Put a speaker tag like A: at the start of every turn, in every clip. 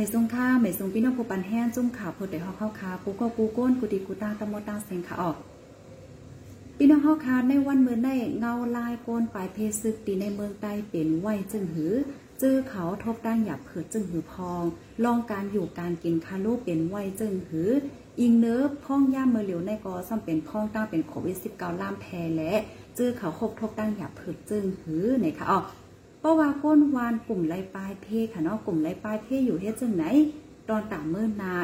A: ไม่ทรงค่าไม่ทรงพี่น้องผู้ปันแห้งจุ่มข่าวผู้ใดฮอกเข้าคากูก็กูก้นกูดีกูตาตะมดตาเสียงขาออกพี่น้องเฮาคาในวันเมื่อได้เงาลายโกนปลายเพซึกตีในเมืองใต้เป็นไหวจึงหือจื้อเขาทบด้านหยับเผิดจึงหือพองลองการอยู่การกินคาลูเป็นไหวจึงหือ อิงเนื้อพ่องย่ามเมื่อเหลียวในกอซ้ำเป็นพ่องตั้งเป็นโควิด19ล่ามแพและจื้อเขาคบทบด้านหยับเผิดจึงหือในค่ะอ๋อ เพราะว่าก้นวานกลุ่มไรปลายเพค่ะเนาะกลุ่มไรปลายเพอยู่เฮ็ดจึงไหน ตอนต่างเมื่อนา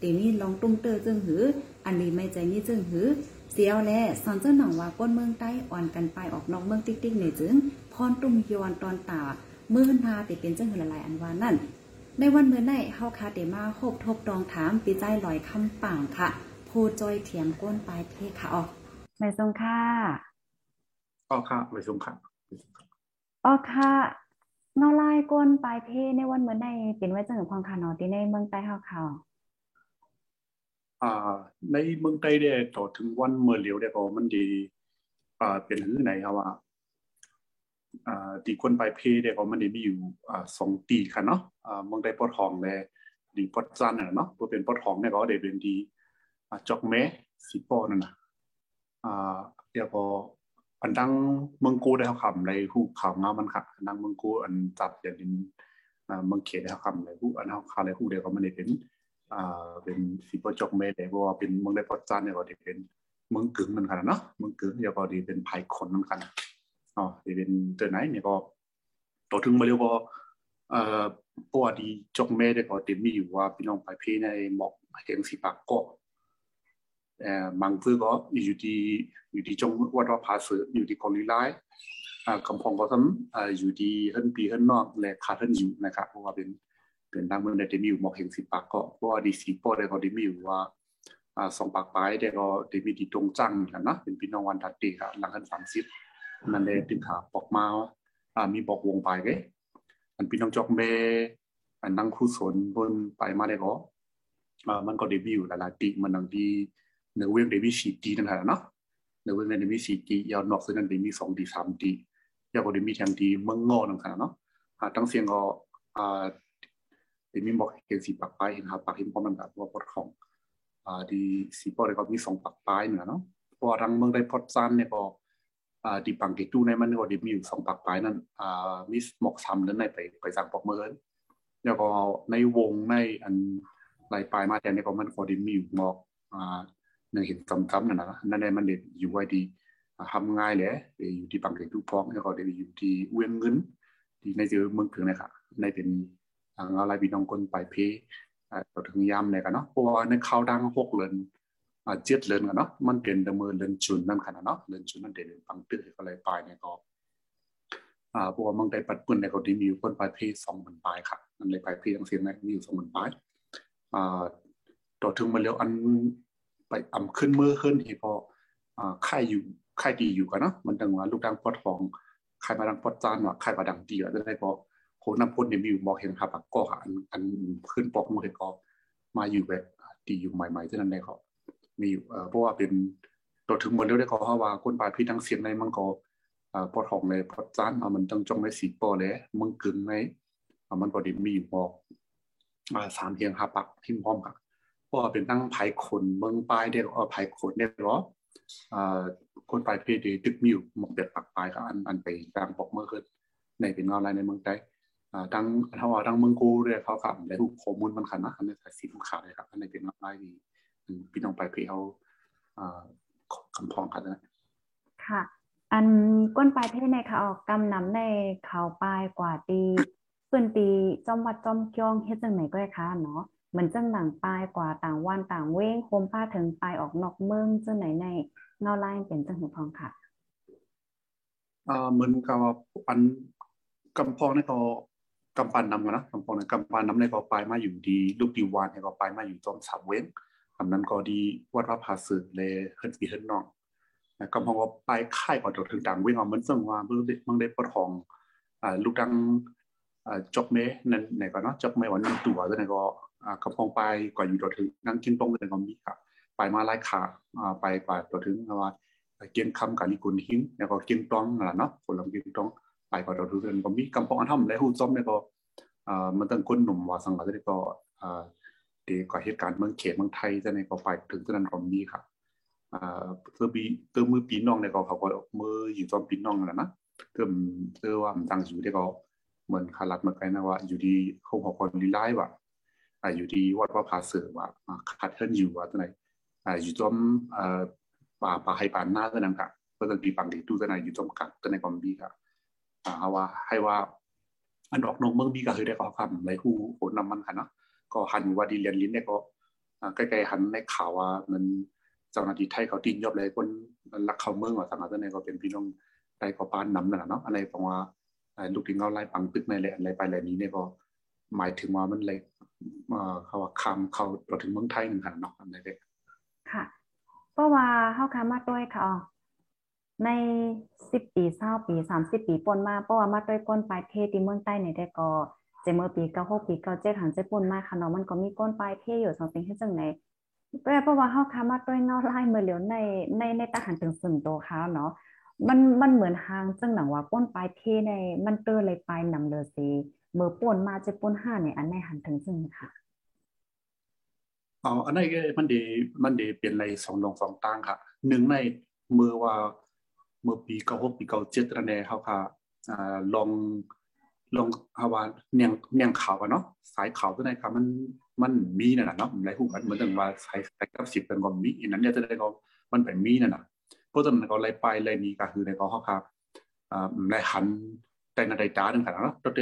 A: เดนี่ลองตุ้มเตอจึงหือ อันนี้ไม่ใจนี่จึงหือ เสียวแลสอนเจ้าหนังว่าก้นเมืองใต้อ่อนกันไปออกนอกเมืองติ๊กติ๊กในจึงพรตุ้มยอนตอนตาเมื่อนาติเป็นจังหือหลายอันวานั่นในวันเมื่อไหนเฮาคาเดมาโคบทบตองถามปีใจลอยคำป่างค่ะโพจอยเถียมก้นปลายเพค่ะออกไม่ทรงค่า
B: อ๋อค่ะไม่ทรงค่ะ
A: อ๋อค่ะเงาลายก้นปลายเพในวันเมื่อไหนเป็นไว้จังหือพองค่ะเนาะที่ในเมืองใต้เฮาค่ะ
B: อ่า ในเมืองใต้เนี่ยต่อถึงวันเมื่อเหลียวเนี่ยก็มันดีอ่าเป็นหื้อไหนครับว่าอ่าตีคนปลายเพเนี่ยก็มันได้มีอยู่อ่าสองตีค่ะเนาะอ่าเมืองใต้ปอทองและดีปอดจันน่ะเนาะบ่เป็นปอทองเนี่ยก็ได้เป็นดีอ่าจอกแม้สีปอนั่นน่ะอ่าเดี๋ยวก็ อันดังเมืองกูได้เฮาคำในฮู้ข่าวเงามันค่ะอันดังเมืองกูอันจับอย่างนี้เมืองเขตได้เฮาคำในฮู้อันเฮาคาในฮู้เดียวก็มันได้เป็นอ่าเป็นสีปอจกแม้ได้เพราะว่าเป็นเมืองได้ปอดจันเนี่ยก็ได้เป็นเมืองกึ่งนั่นค่ะเนาะเมืองกึ่งเดี๋ยวก็ด้เป็นภายคนนั่นค่ะอ๋อด้เป็นตัวไหนเนี่ยก็ต่อถึงมาเรียกว่าเอ่อปวดีจอกแม่ได้ก็เต็มมีอยู่ว่าพี่น้องไปเพในหมอกแห่งสีปากเกาะ 诶孟夫嗰อยู่ที่อยู่ที่จงวัดว่าภาษาอยู่ที่กอลิไลอ่ากำพองก็ทำอ่าอยู่ที่เฮิรนปีเฮิรนนอกและคาเฮิรนอยู่นะครับเพราะว่าเป็นเป็นดังเมืองได้มีอยู่หมอกแห่งสิปากก็เพราะว่าดีสีปอได้ก็ได้มีอยู่ว่าอ่าสองปากปลายได้ก็ได้มีที่ตรงจังกันนะเป็นพี่น้องวันทัดตีครับหลังกันสามสิบนั่นเลยถึงขาปอกมาอ่ามีบอกวงไปเกอันพี่น้องจอกเมอันนั่งคู่สนบนไปมาได้ก็อ่ามันก็ได้มีอยู่หลายๆตีมันดังที่ ในเวงเดมีสี่ตีนั่นแหละเนาะในเวงเดมีสี่ตียาวนอกซึ่งนั้นเดมีสองตีสามตียาวก็เดมีทงตีมืองงอนั่นค่ะเนาะอ่าตั้งเสียงก็อ่าเดมีบอกเห็นสีปากปลายเห็นหาปากเห็นพร้อมันแบบว่าปอดของอ่าดีสีปอดก็มีสองปากปลายเนี่ยเนาะพราะทางเมืองได้พอดซันเนี่ยก็อ่าดีปังเกตูในมันก็เดมีอยู่สองปากปลายนั่นอ่ามีหมอกซ้ำนั้นในไปไปสั่งปอกเมืองแล้วก็ในวงในอันลายปลายมาแทนเนี่ยก็มันก็เดมีอยู่หมอกอ่า นึ่งเห็นซ้ำๆนั่นนะนั่นเองมันเด็ดอยู่ไว้ดีทำง่ายเลยอยู่ที่ปังเกตุพองแล้วก็เด็อยู่ที่เวียงเงินที่ในเจอเมืองถึงนะครับในเป็นทางอะไรพี่น้องคนไปเพต่อถึงยามเลยกันเนาะเพราะว่าในข่าวดังหกเลือนเจ็ดเลือนกันเนาะมันเป็นดำเนินเลือนจุนนั่นขนาดเนาะเลือนจุนนั่นเด็ดปังตื้อก็เลยไปเนี่ยก็อ่าเพราะว่ามืองใดปัดปืนในก็ดีมีอยู่คนไปเพสองหมื่นปลายค่ะนั่นเลยไปเพทั้งเสียงนี่ยมีอยู่สองหมื่นปลายอ่าต่อถึงมาแล้วอัน ไปอ่ำขึ้นเมื่อขึ้นที่พออ่าค่ายอยู่ค่ายดีอยู่กันเนาะมันดังว่าลูกดังปอดฟองค่ายมาดังปอดจานว่าค่ายมาดังดีอะได้พอโคน้ำพ่นเนี่ยมีอยู่บอกเห็นครับก็อันอันขึ้นปอกมือก็มาอยู่แบบดีอยู่ใหม่ๆที่นั่นได้เขามีอยู่เพราะว่าเป็นตัวถึงหมดแล้วได้เขาว่าคนปลายพี่ทั้งเสียงในมันก็ปอดทองในปอดจานมันต้องจงไม่สีปอเลยมึงกึ่งในมันก็ดีมีอยู่บอกสามเพียงหาปักพิมพร้อมกัน เพราเป็นตั้งภายคนเมืองปลายเด็กเออภายคนเด็กหรอคนปลายเพศตึกมิวหมกเด็ดปักปลายก็อันอันไปกลางปกเมื่อขึ้นในเป็นงานอะไรในเมืองใต้ทั้งถ้าว่าทั้งเมืองกูเรียกเขาขับได้ทุกข้อมูลมันขันนะอันนี้สีมันขาดเลยครับอันนี้เป็นงานอะไรดีพี่น้องปลายเพศเขาอ่าคำพองกันนะ
A: ค่ะอันก้นปลายเพศในขาออกกำนำในเขาปลายกว่าตีเปื้นตีจอมวัดจอมจ้องเฮ็ดจังไหนก็ได้ค่ะเนาะ เหมือนจังหนังปลายกว่าต่างวันต่างเว้งโคมผ้าถึงปลายออกนอกเมืองจังไหนในเงาลายเป็นจังหูพองค่ะ
B: อ่าเหมือนกับว่าอันกำพองในี่ก็กำปันนำกันนะกำพองในกำปันนำในก็ปลายมาอยู่ดี ลูกดีวานเนี่ยก็ปลายมาอยู่จอมสามเว้งคำนั้นก็ดีวัดว่าภาสือเลยเฮิรนปีเฮิรนนองกำพองก็ปลายค่ายกว่าตัวถึงต่างเว้งอะมันซึ่งว่าเมื่อมันได้ปะทองอ่าลูกดังอ่า จอกเมนั่นไหนก็เนาะจอกเมวันนี้ตัวตัวไหนก็กระพองไปกว่าอยู่ตัวถึงนั่งกินตรงเลยก็มีครับไปมาไล่ขาไปกว่าตัวถึงว่าเกียนคำกับลิกุนหิงแล้วก็เกียนตองนั่นแหละเนาะคนลำเกียนตองไปกว่าตัวถึงก็มีกำปองอันทำและหูซ้อมเนี่ยก็มันต้องก้นหนุ่มว่าสังกัดก็อ่าดีกว่าเหตุการณ์เมืองเขตเมืองไทยจะในก็ไปถึงตนั้นก็มีค่ะอ่าเตือปีเตือมือปีน้องในก็เขาก็มืออยู่ตอนปีน้องแล้วนะเตือเตือว่ามันตั้งอยู่ที่ก็เห มือนคารัดเหมือนกันนะว่า อยู่ดีเขาขอคนลีไลฟ์ว่าอ่าอยู่ดีวัดว่าพาเสือว่าคัดเทินอยู่ว่าตัวไหนอ่าอยู่จอมอ่าป่าป่าให้ป่านหน้าตัวนั้นค่ะก็จะมีปังดีตู้ตัวไหนอยู่จอมกัดตัวไหนก็มีค่ะอ่าว่าให้ว่า อันดอกนงเมืองมีก็คือได้ก็คำในหูโหนำมันค่ะเนาะก็หันว่าดีเรียนลิ้นเนี่ยก็ใกล้ๆหันในข่าวว่ามันเจ้าหน้าที่ไทยเขาติงยอบเลยคนรักเขาเมืองว่าสังกัดในก็เป็นพี่น้องไทยก็ปานนำนั่นแหละเนาะอะไรเพราะว่า ลูกที่เงาไล่ปังตึกในแหละอะไรไปอะไรนี้เนี่ยก็หมายถึงว่ามันเลยเขาว่าคำเขาเราถึงเมืองไทยหนึ่งหันเนาะอะไรเด็ก
C: ค่ะ เพราะว่าเฮาคามาด้วยค่ะในสิบปีเศร้าปีสามสิบปีปนมาเพราะว่ามาด้วยก้นปลายเทที่เมืองใต้เนี่ยได้ก็เจเมื่อปีเก้าหกปีเก้าเจ็ดหันเจ็ปนมาค่ะเนาะมันก็มีก้นปลายเทอยู่สองสิ่งที่จังไหนเพราะว่าเฮาคามาด้วยเงาไล่เมื่อเหลียวในในในทหารถึงสึงโตค่ะเนาะ มันมันเหมือนทางจังหนังว่าป้นปลายเทในมันเตอเลยปลายนำเลยสิเมื่อป่นมาจะป่นห้าเนี่ยอันในหันถึงซึ่งค่ะ
B: อ๋ออันนี้มันดีมันดีเปลี่ยนในสองลงสองต่างค่ะหนึ่งในเมื่อว่าเมื่อปีเก้าหกปีเก้าเจ็ดระเนเขาค่ะอ่าลองลองฮาวาเนียงเนียงขาวอะเนาะสายขาวตัวไหนครับมันมันมีนั่นน่ะเนาะไรหูกันเหมือนกันว่าสายสายกับสิบเป็นก็มีอันนั้นเนี่ยจะได้ก็มันเป็นมีนั่นน่ะ เพราะฉะนั้นก็ไรไปไรนี้ก็คือในก็เขาครับอ่าไรหันแต่ในใดตาหนึ่งกันเนาะตัวเด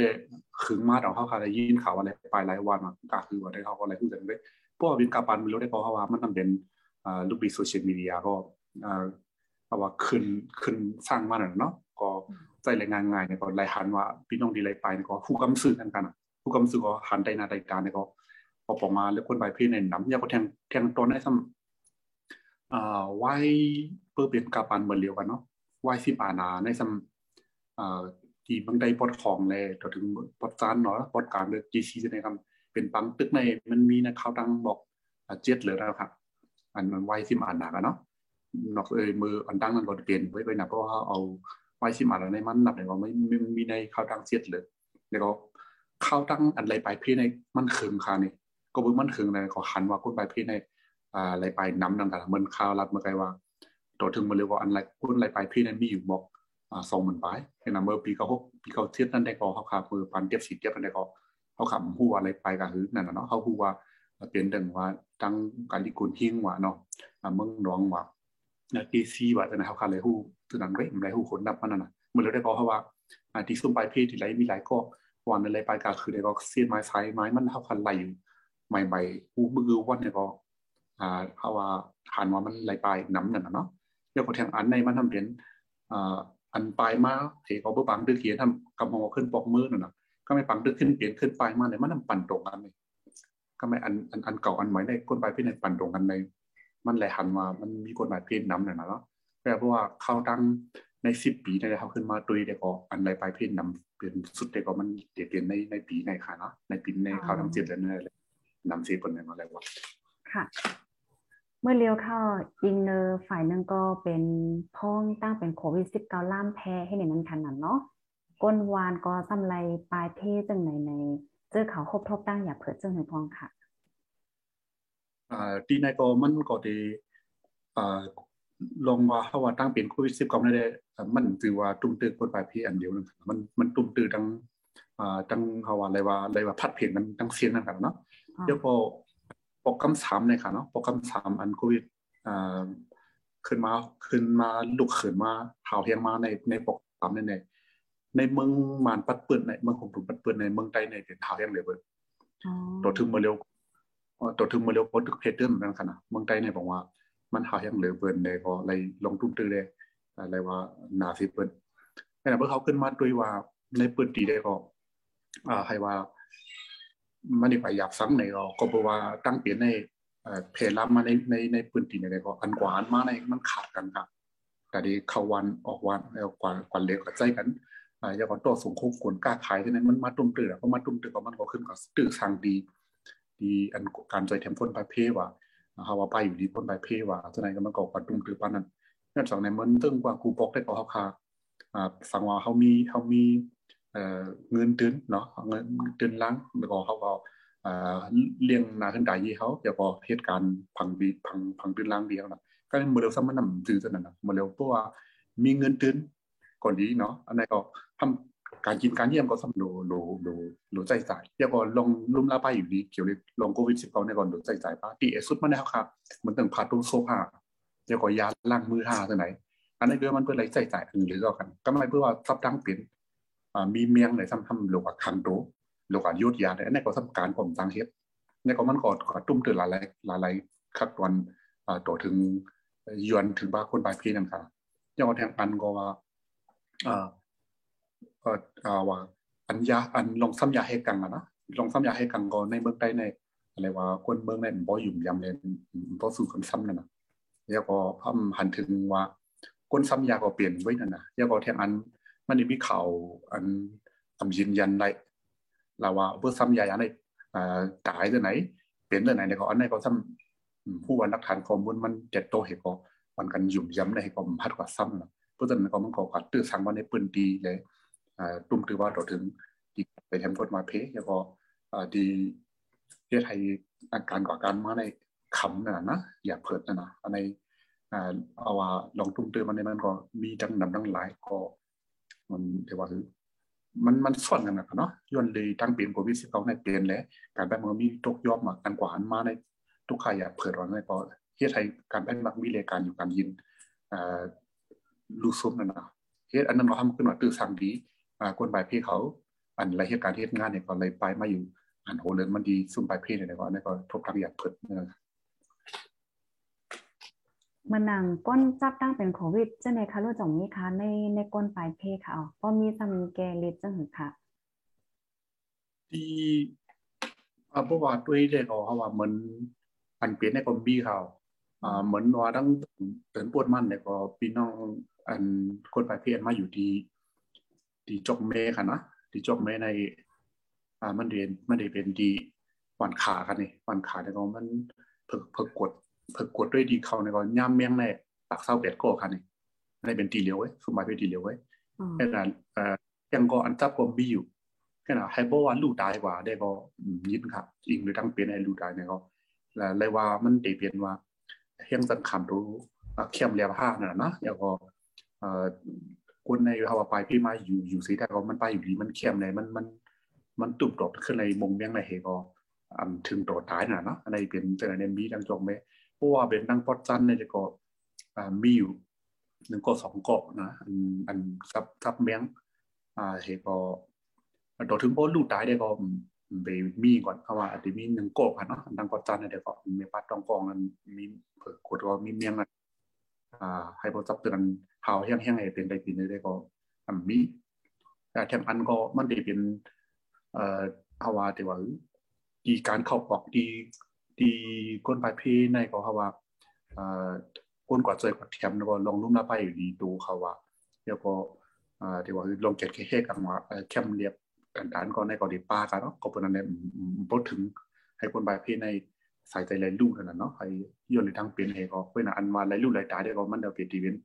B: ขึงมาเอาเขาค่ะได้ยินข่าวอะไรไปหลายวันก็คือว่าได้เขาก็อะไรพูดกันเลยพราะว่าเป็นกาปันม่รู้ได้ก็เขาว่ามันต้องเป็นลูกปีโซเชียลมีเดียก็เพราว่าขึ้นขึ้นสร้างมาหน่ะเนาะก็ใจแรายงานง่ายเนี่ยก็รายหันว่าพี่น้องดีไรไปเนี่ยก็ผู้กำสื่อกันกันผู้กำสื่อก็หันใจนาใจการเนี่ยก็พอปอกมาแล้วคนไปพี่ในน้ำยาก็แทงแทงตอนได้ซ้ำอ่าไว้ เพื่อเป็นกาปันเหมือนเดียวกันเนาะไว้สิบอานาในซ้ำที่บางใดปอดของเลยถึงปอดจานเนาะปอดการเลยจีซีจะในคำเป็นปังตึกในมันมีนะข่าวดังบอกเจ็ดเลยนะครับอันมันไว้สิบอานากันเนาะนอกเอยมืออันดังนั้นก็เปลี่ยนไว้ไปนะเพราะว่าเอาไว้สิมาแล้วในมันหนับเลยว่าไม่มีในข้าวดังเสียดเลยแล้วก็ข้าวดังอันไรไปพี่ในมันเคืองคานี่ก็บึ้มันเคืองเลยขอหันว่าคนไปพี่ในอ่าไรไปน้ำดังกันมันข้าวรัดเมื่อไงว่า ตัวถึงมาเลยกว่าอันไรคนไรไปพี่นั่นมีอยู่บอกอ่าสองหมื่นไปเห็นนะเมื่อปีเก้าหกปีเก้าเทียบนั่นได้ก็เขาขามือปันเทียบสีเทียบนั่นได้ก็เขาขับหัวอะไรไปกันหรือนั่นนะเนาะเขาหัวเปลี่ยนดังว่าตั้งการลิกุลหิ้งว่าเนาะเมืองน้องว่าดีซีว่าจะนะครับคาเลยหูตัวนั้นก็ไม่หูคนนับมันน่ะเหมือนเราได้บอกเขาว่าที่ซุ่มปลายเพศที่ไรมีหลายก็วันอะไรไปลายกาคือได้ก็เสียไม้ไซไม้มันเท่าคันไหลอยู่ใหม่ๆหูมือวันเนี่ยก็อ่าเขาว่าหันว่ามันไหลปน้ำนั่นน่ะเนาะ เดี๋ยวก็แทงอันในมันทำเป็นอันปลายมาเขาเบื่อปังดึกเขียนทำกำมองขึ้นปอกมือนั่นน่ะก็ไม่ปังดึกขึ้นเปลี่ยนขึ้นปลายมาเนี่ยมันทำปั่นตรงกันเลยก็ไม่อันอันอันเก่าอันใหม่ได้ก้นปลายเพศในปั่นตรงกันในมันเลหันว่ามันมีกฎหมายเพศน้ำเนี่ยนะเนาะแปลว่าเข้าตั้งในสิบปีได้ครับขึ้นมาตุยเด็กอันไรไปเพศนนำเป็นสุดเด็กก็มันเดียนในในปีในค่ะเนาะในปีในเขาทั้งเจ็ดแล้วเนี่ยนำเสียผลในมาแล้วว่า
C: ค่ะ เมื่อเลี้ยวเข้าอินเนอร์ฝ่ายนึงก็เป็นพ้องตั้งเป็นโควิดสิบเก้าล่ามแพ้ให้ในนั้นขนาดเนาะก้นวานก็ซ้ำไรปลายเพศจังไหนในเจอเขาครบทบตั้งอย่าเผิดเจ้าในพองค่ะ
B: อ่าที่ในก็มันก็ดีอ่าลองว่าเขาว่าตั้งเป็นโควิดสิบเก้าได้มันถือว่าตุ้มตื้อคนปลายพี่อันเดียวนึงมันมันตุ้มตื้อทั้งอ่าทั้งเขาว่าอะไรว่าอะไรว่าพัดเพียงกันทั้งเสียงนั่นกันเนาะเดี๋ยวพอ โปรแกรมสามในค่ะเนาะโปรแกรมสามอันโควิดอ่าขึ้นมาขึ้นมาลุกขึ้นมาข่าวเทียงมาในในโปรแกรมในในในเมืองมานปัดเปิดในเมืองของถุงปัดเปิดในเมืองใต้ในเป็นข่าวเทียงเลยเบิดตัวถึงมาเร็วตัวถึงมาเร็วพอทุกเพจเดิมนั่นขนาดเมืองใต้เนี่ยบอกว่า มันหายังเหลือเบินเลยก็เลยลงตุ้มตื้อเลยอะไรว่านาสิเปิดแต่เมื่อเขาขึ้นมาด้วยว่าในเปิดตีได้ก็อ่าให้ว่า มันไปอยากสังในก็ก็บอกว่าตั้งเปลี่ยนในเพลรับมาในในในปืนตีในก็อันกว่านมาในมันขาดกันครับแต่ดีเข้าวันออกวันแล้วกว่ากว่าเล็กกับใจกันอ่าอย่างก็ตัวสูงคุ้มกวนกล้าขายที่นั้นมันมาตุ้มตื้อเพราะมาตุ้มตื้อก็มันก็ขึ้นกับตื้อทางดีดีอันการใจเทมพ้นปเภทว่าเขาว่าไปอยู่ดีพ้นไปเพว่าจะไหนก็มันก็กระตุ้มตือปานนั้นนั่นสองในมันตึ้งกว่ากูปอกได้ก็เขาคาอ่าสังว่าเขามีเขามี เงินตื้นเนาะเงินตื้นล้างแล้วก็เขาก็อ่าเลี้ยงนาขึ้นตายยี่เขาแล้วก็เหตุการณ์พังบีพังพังตื้นล้างเดียวนะก็เมื่อเร็วซ้ำมันนำจื้อนั่นนะเมื่อเร็วเพราะว่ามีเงินตื้นก่อนดีเนาะอันนี้ก็ทำการกินการเยี่ยมก็ซ้ำโลโลโลโลใจใจ่ายแล้วก็ลงลุ่มลาไปอยู่ดีเกี่ยวกับลงโควิด19ในก่อนโลใจใจ่ป้าตีเอสุดมาแล้วครับมันต้องพาตู้โซฟาแล้วก็ยาล้างมือหาตัวไหนอันนี้คือมันเป็นอะไรใจใจ่ายอันหรือก็กันก็ไม่เพื่อว่าซับดังเปลี่ยน มีเมียงไหนทำทำโลกคันโตโลกยุทธยาเนี่ยอันนี้ก็ทำการผมสังเฮ็ดในก็มันก็ก็ตุ้มตื่นหลายหลายหลายคัดวันต่อถึงยวนถึงบ้าคนปลายพีนั่นค่ะยังแทงปันก็ว่าอ่าเอ่อว่าอันยาอันลงซ้ำยาให้กังอะนะลงซ้ำยาให้กังก็ในเมืองใต้ในอะไรว่าคนเมืองในบ่ยุ่มยำเลยบ่สู้คนซ้ำนั่นนะแล้วก็พัมหันถึงว่าคนซ้ำยาก็เปลี่ยนไว้นั่นนะแล้วก็แทงอัน มันมีข่าวอันทำยืนยันได้เราว่าเพื่อซ้ำยาในอ่าตายตัวไหน เปลี่ยนตัวไหนเนี่ยก็อันนี้ก็ซ้ำผู้วันนักฐานข้อมูลมันเจ็ดโตเหตุก็มันกันยุ่มย้ำในก็พัดกว่าซ้ำนะเพราะฉะนั้นก็มันก็กัดตื้อสังวันในปืนดีเลยอ่าตุ้มตือว่าต่อถึงดีไปทำกฎมาเพแล้วก็ดีเรียกไทยอาการก่อการมาในคำนั่นนะอย่าเพิดนะนะอันในอ่าเอาว่าลองตุ้มตือมันในมันก็มีดังนำดังหลายก็ มันเรียกว่าคือมันมันส่วนกันนะเนาะย้อนเลยตั้งเปลี่ยนโควิดสิบเก้าในเปลี่ยนแล้วการแบบมันมีตกยอดมาการกว่าหันมาในทุกใครอยาเปิดวันในก็เฮ็ดให้การเป็นมักมีรายการอยู่การยินอ่าลูซุมนั่นนะเฮ็ดอันนั้นเราทำขึ้นมาตื้อสั่งดีอ่าคนปลายเพเขา อันไรเหตุการณ์เฮ็ดงานเนี่ยก็เลยไปมาอยู่ อันโหเลยมันดีซุ่มปลายเพเนี่ยก็อันก็ทบทางอยากเปิดนะ
C: มื่อนางก้นจับตั้งเป็นโควิดจะในคะรู้จ่องมีคะในในก้นปลายเพคค่ะอ๋อก็มีซัมแกลิดจังหือค่ะ
B: ที่อ่าเพราะว่าด้วยเด็กเขาว่าเหมือนอันเปลี่ยนในคอมบี้เขาอ่าเหมือนว่าตั้งเตินปวดมันเนี่ยก็พี่น้องอันคนปลายเพศมาอยู่ที่ที่จกเมค่ะนะที่จกเมในอ่ามันเรียนมันได้เป็นดีวันขากันนี่วันขาเนี่ยก็มันเพิกเพิกกด เพิกกดด้วยดีเขาเนี่ยก็ย่ำเมียงในปากเศร้าเป็ดก็ค่ะนี่อันนี้เป็นตีเหลียวไว้สมัยเป็นตีเหลียวไว้
C: อ๋อ
B: แค่นั้นเอ่อยังก็อันจับก็มีอยู่แค่นั้นให้บอกว่าลูกตายกว่าได้ก็อืมยินครับจริงหรือทั้งเป็นไอ้ลูกตายเนี่ยก็แล้วเลยว่ามันได้เปลี่ยนว่าเฮียงสังคำรู้อะเข้มเรียบห้านั่นน่ะนะแล้วก็เอ่อคนในภาวะปลายพี่มาอยู่อยู่สีแต่ก็มันไปอยู่ดีมันเข้มเลยมันมันมันตุบตดขึ้นในมงเมียงในเฮก็อันถึงตัวตายน่ะเนาะอันนี้เป็นแต่ในมีดังจงไหมเพราะ ว่าเป็นดังปอดจันเนี่ยก็มีอยู่หนึ่งก็สองเกาะนะอันอันซับซับเมียงอ่าเฮก็ตัวถึงพอลูกตายได้ก็ไปมีก่อนเพราะว่าอาจจะมีหนึ่งเกาะค่ะเนาะดังปอดจันเนี่ยเดี๋ยวก็มีปัดตองกองนั้นมีเผิกกดก็มีเมียงอ่าให้พอจับเตือนเฮาแห้งแห้งให้เป็นได้ปีนี้ได้ก็อันมีแต่แถมอันก็มันได้เป็นเอ่อภาวะที่ว่าดีการเข้าออกดี ดีก้นปลายเพในก็ภาวะเอ่อก้นกว่าใจกว่าเทียมแล้วก็ลองลุ่มละไปอยู่ดีดูเขาว่าแล้วก็เอ่อที่ว่าลงเก็ดแค่กันว่าเอ่อแคมเรียบกันดานก็ในก็ดีป้ากันเนาะก็เป็นอันนี้บ่ถึงให้คนปลายเพในใส่ใจหลายลูกนั่นน่ะเนาะให้ย้อนในทางเป็นให้ก็เป็นอันว่าหลายลูกหลายตาได้ก็มันเดาเป็นดีเป็น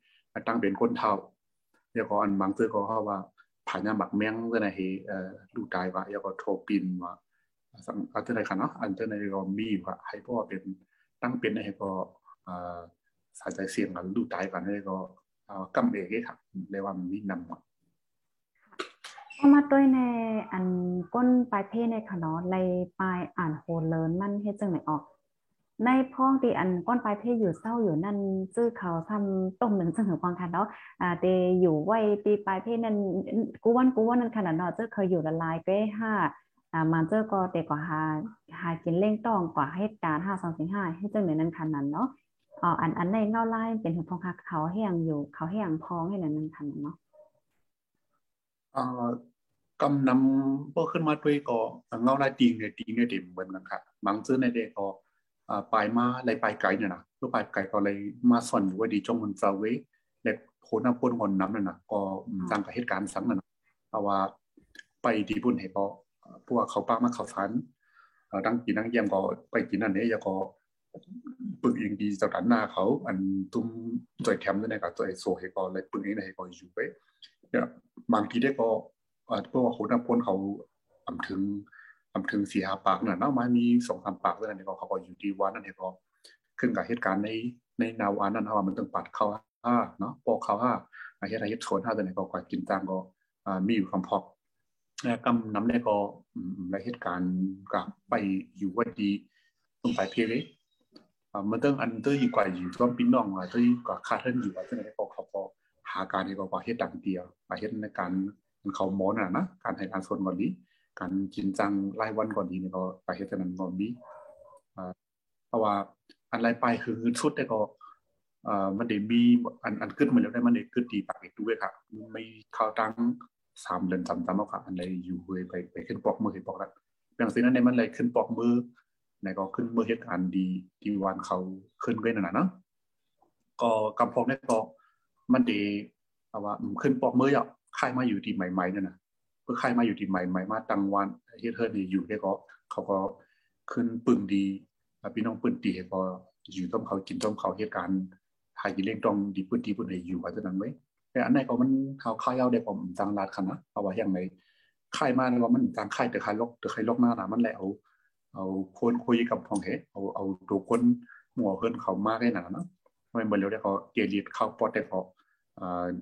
B: ตั้งเป็นคนเท่าแล้วก็อันบางเตื้อก็เขาว่าผ่านยามบักแมงเจ้าไหนเอ่อดูตายว่าแล้วก็โทรปินว่า สังอันเจ้าไหนคะเนาะอันเจ้าไหนก็มีว่าให้เพราะว่าเป็นตั้งเป็นให้ก็เอ่อสายใจเสียงกันดูตายกันให้ก็กำเอกครับเรียกว่ามีนำมา
C: ก็มาด้วยในอันก้นปลายเพศในค่ะเนาะในปลายอ่านโฮเลินมันเฮ็ดจังไหนออก ในพ้องที่อันก้นปลายเพศอยู่เศร้าอยู่นั่นซื่อเขาทำต้มหนึ่งจังหือฟังค่ะเนาะอ่าเตอยู่ไว้ปีปลายเพศนั่นกูวันกูวันนั่นขนาดเนาะเจ้าเคยอยู่ละลายเก้ห้า อ่ามาเจ้าก็เตกว่าหาหากินเล่งต้องกว่าเหตุการณ์ห้าสองสี่ห้าให้เจังไหนนั่นขนาดเนาะอ๋ออันอันในเงาไล่เป็นหือพองค่ะเขาแห้งอยู่เขาแห้งพองให้หนั่นนั่นขนาดเนาะ
B: อ่อกำนำเพวกขึ้นมาด้วยก็เงาไลายตีงเนี่ยตีงเนี่ยเด่นเหมือนกันครับบางซื้อในเด็กก็อ่าปลายมาลายปลายไก่เนี่ยนะตัวปลายไก่ก็เลยมาส่อนอยู่ว่าดีจงมันเซาเวเล็กโคน้ำพ่นคนน้ำนั่นนะก็สร้างกับเหตุการณ์สังนั่นนะเพราะว่าไปดีบุญให้ก็ พวกเขาป้ามาเขาฟันเอ่อดังกินดังเยี่ยมก็ไปกินอันนี้แล้วก็ปึกเองดีจากด้านหน้าเขาอันตุ้มจอยแถมด้วยนะกับจอยโซให้ก็เลยปึกเองให้ก็อยู่ไปเนี่ยบางทีได้ก็พว่าคนนักพ้นเขาอำถึงอำถึงสี่ห้าปากน่ะเนาะมามีสองสามปากเท่านั้นก็เขาก็อยู่ดีวันนั่นเองก็ขึ้นกับเหตุการณ์ในในนาวานั้นว่ามันต้องปัดเขาห้าเนาะปอกเขาห้าเฮ็ดให้เฮ็ดโซนห้าตัวนี้ก็กว่ากินตังก็มีอยู่คำพอก กำนำได้ก็ในเหตุการณ์กับไปอยู่ว่าดีต้องไปเพลเลมันต้องอันเตอร์อยู่กว่าอยู่ต้องปิ้นน้องว่าที่กว่าคาเทนอยู่ว่าตัวนี้ก็เขาก็หาการที่ก็ว่าเฮ็ดดังเดียวปเฮ็ดในการเขาหมอน่ะนะการให้การส่วนก่อนนี้การกินจังรายวันก่อนนี้นี่ก็ไปเฮ็ดนั้นก่อนนี้เพราะว่าอันไรไปคือชุดแต่ก็อ่ามันได้มีอันอันขึ้นมาแล้วได้มันได้ขึ้นดีปากอีกด้วยครับไม่เข้าตั้ง สามเดือนสามตามเอาค่ะอันไรอยู่เว้ยไปไปขึ้นปอกมือเห็นปอกแล้วอย่างสิ่งนั้นในมันเลยขึ้นปอกมือในก็ขึ้นมือเหตุการณ์ดีที่วันเขาขึ้นไว้นั่นน่ะเนาะก็กำพองได้ก็มันดีว่าขึ้นปอกมืออะค่ายมาอยู่ที่ใหม่ๆเนั่นน่ะเพื่อค่ายมาอยู่ที่ใหม่ๆมาตั้งวันเฮ็ดเฮิรนี่อยู่ได้ก็เขาก็ขึ้นปึงดีพี่น้องปึงดีก็อยู่ต้มเขากินต้มเขาเหตุการณ์หายกินเล่งตรงดีพื้นที่พื้นใดอยู่ว่าจะนั้นไว้ แต่อันไหนก็มันเขาค่ายเอาได้ผมจังลาดคันนะเพราะว่าอย่างไรค่ายมาว่ามันจังค่ายแต่ค่ายลกแต่ค่ายลกหน้าหน่ะมันแหละเอาเอาคนคุยกับพองเหเอาเอาตัวคนหมัวเพิ่นเขามากได้หนาเนาะไม่เหมือนเร็วได้เขาเกลียดเข้าปอดได้พอ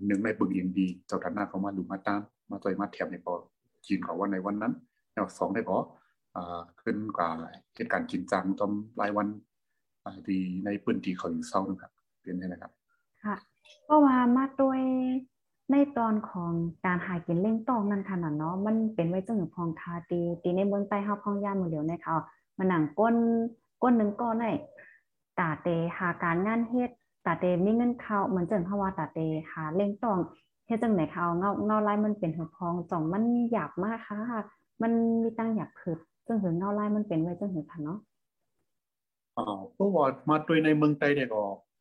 B: หนึ่งในปึงอินดีเจ้าดันหน้าเขามาดูมาตามมาต่อยมาแถบในพอจีนเขาว่าในวันนั้นแนวสองได้พอขึ้นกว่าเหตุการณ์จริงจังจอมรายวันดีในพื้นที่เขาอยู่เศร้านะครับเป็นไงนะครับ
A: ค่ะก็ว่ามาด้วยในตอนของการหากินเล่งตองนั่นขนาดเนาะมันเป็นไว้จังหพองคาตีตีในเมืองใต้เฮาพองย่ามือเหลียวในเขามาหนังก้นก้นหนึ่งก้อนในตาเตหาการงานเฮ็ดตาเตมีเงินเขาเหมือนจังเขาว่าตาเตหาเล่งตองเฮ็ดจังไหนเขาเงาเงาไลายมันเป็นหัวพองจ่องมันหยาบมากค่ะ มันมีตั้งอยากผึดซึ่งหือเงาไลายมันเป็นไว้จังหือค่ะเนาะ
B: อ๋อเพราะว่ามาด้วยในเมืองใต้เนี่ยก็ไพ่พ่อ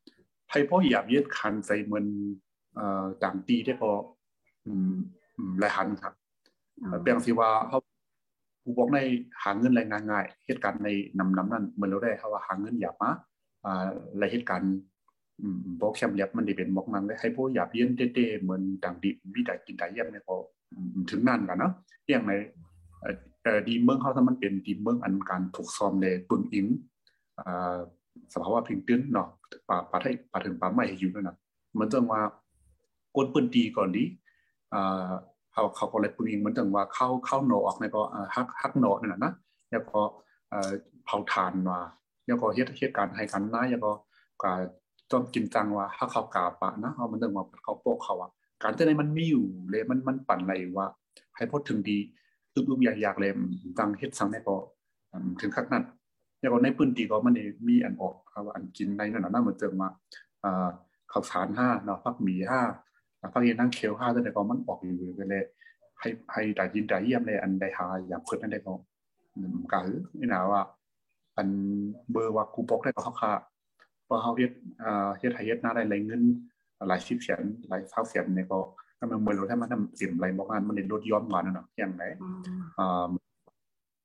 B: นใส่เหมือนเอ่อต่างตีได้ก็อืมหลายหันครับเปลี่ยนสิว่าเขาผู้บอกในหาเงินแรงงานง่ายเหตุการณ์ในนำนำนั้นเหมือนเราได้เขาว่าหาเงินหยาบมาอ่าและเหตุการณ์บอกแคมยับมันได้เป็นบอกนั้นได้ให้พวกหยาบเย็นเต้ๆเหมือนต่างดิมีแต่กินแต่เยี่ยมเนี่ยก็ถึงนั่นกันเนาะอย่างในเอ่อดีเมืองเขาถ้ามันเป็นดีเมืองอันการถูกซ้อมในปึงอิง สภาวะพิงตื้นเนาะป่าป่าไทยป่าถึงป่าไม่อยู่นั่นนะมันต้องว่าก้นปืนดีก่อนดีเขาเขาก็เลยปึงอิงมันต้องว่าเข้าเข้าโนออกในก็ฮักฮักโนนั่นนะแล้วก็เผาถ่านว่าแล้วก็เหตุเหตุการณ์ให้กันนะแล้วก็ก็ต้องกินจังว่าฮักเขากาปะนะเขามันต้องว่าเขาโปกเขาอะการจะในมันมีอยู่เลยมันมันปั่นอะไรว่าให้พูดถึงดีอึบๆอยากๆเลยจังเฮ็ดสังในก็ถึงขั้นนั้น อย่างในพื้นที่ก็มันมีอันออกครับอันกินในนั่นน่ะเหมือนเติมมาอ่าข้าวสารห้าเนาะพักหมีห้าพักเย็นนั่งเคียวห้าแต่ก็มันออกอยู่เลยให้ให้ได้ยินได้เยี่ยมเลยอันใดหาอย่างเพิ่นนั่นได้ก็กะหือนี่นะว่า อันเบอร์ว่ากูบอกได้ก็เขาค่ะพอเขาเฮ็ดอ่าเฮ็ดให้เฮ็ดหน้าได้หลายเงินหลายสิบแสนหลายเท่าแสนเนี่ยก็ถ้ามันเมื่อเราถ้ามันทำเสียมไรบอกงานมันเลยลดย้อนกว่านั่นเนาะอย่างไรอ่า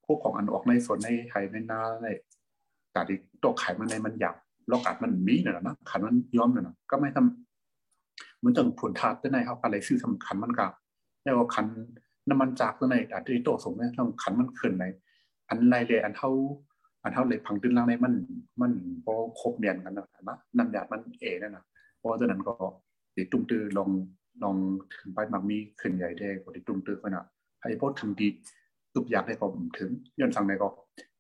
B: พวกของอันออกในส่วนในไทยในนาใน กาดีตัวไขมันในมันหยาบโลกาดมันมีเนี่ยนะขันมันย้อมเนี่ยนะก็ไม่ทำมันต้องผลทาตัวในเขาอะไรซื่อสำคัญมันกับแล้วก็ขันน้ำมันจากตัวในอาจจะโตสมเนี่ยต้องขันมันขึ้นใน อันไรเลยอันเท่า อันเท่าเลยพังตื้นล่างในมัน มันพอครบเมียนกันนะนะน้ำยามันเอนั่นนะเพราะตัวนั้นก็ติดตุ้มตื้อลองลองถึงไปมักมีขึ้นใหญ่ได้ก็ติดตุ้มตื้อขนาดให้พดถึงดีตุบอยากได้ก็ถึงย้อนสั่งในก็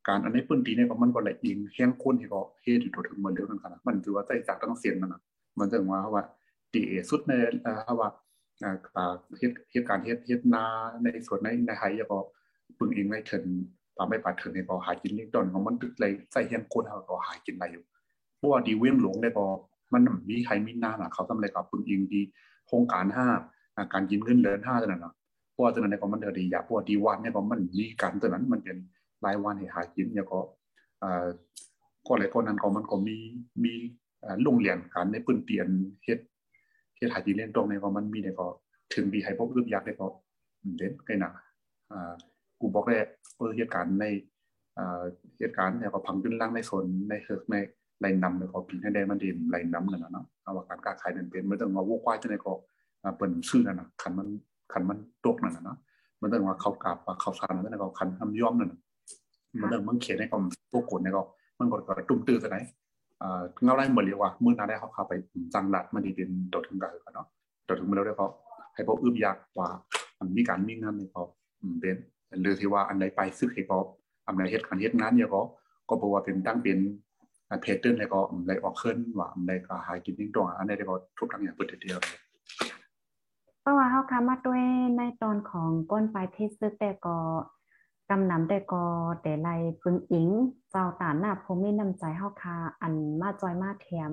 B: การอันนี้ปื้นตีเนี่ยมันก็ละอิงเฮียงคนที่ก็เฮ็ดอยู่ตัวถึงเหมือนเดิมนั่นครับมันถือว่าใจจากตั้งเสียงนั่นนะมันถึงว่าว่าตีสุดในเอ่อว่าอ่าเฮ็ดเฮ็ดการเฮ็ดเฮ็ดนาในส่วนในในไฮก็ปึงเองไม่ถึงปาไม่ปาถึงในก็หากินเล็กดอนของมันตึกเลยใจเฮียงคนเฮาก็หากินได้อยู่เพราะว่าดีเวียงหลงได้ก็มันมีใครมีน้าน่ะเขาทำอะไรกับปึงเองดีโครงการ5การกินเงินเดือน5นั่นน่ะเพราะว่าตัวนั้นในก็มันเดีอยาเพราะว่าดีวันเนี่ยก็มันมีการตัวนั้นมันเป็น รายวันให้หากินแล้วก็ก็หลายคนนั้นก็มันก็มีมีโรงเรียนการในปืนเตียนเฮ็ดเฮ็ดหากินเล่นตรงในก็มันมีเนี่ยก็ถึงดีให้พบอึบยักได้ก็เด่นไกนะอ่ากูบอกได้เออเหตุการณ์ในอ่าเหตุการณ์เนี่ยก็พังขึ้นล่างในโซนในเฮิร์กในไรนำเนี่ยก็ปีให้ได้มันดีไรนำนั่นนะเนาะเอาว่าการค้าขายนั่นเป็นไม่ต้องมาวัวควายจังได๋ก็เปิ้นซื้อนั่นนะคันมันคันมันตกนั่นนะเนาะมันต้องว่าเขากลับว่าเขาฟันมันต้องคันทำย่อมนั่นมันต้ องมันเขียนในก็พวกกดในก็มันก็ก็ตุ้มตื้อซะไหนอ่าเงาได้หมดเลยว่ามื้อนั้นได้เขาเข้าไปจังหลัดมันดีเป็นตัวถึงกันเนาะตัวถึงมาแล้วได้เขาให้พวกอึบยากว่ามันมีการมีงานในเขาเป็นหรือที่ว่าอันใดไปซึกให้ก็อันใดเฮ็ดการเฮ็ดงานเนี่ยก็ก็บอกว่าเป็นตั้งเป็นเพจเดินแล้วก็อันใดออกขึ้นว่าอันใดก็หากินนิ่งตรงอันใดก็ทุกทั้งอย่างเปิดเดียว
A: เพราะว่าเฮาคามาด้วยในตอนของก้นปลายเพชรซึกแต่ก็ กำนำแต่ก็แต่ไรปึงอิง เจ้าตาหน้าพมีน้ำใจเฮาคาอันมาจอยมาแถม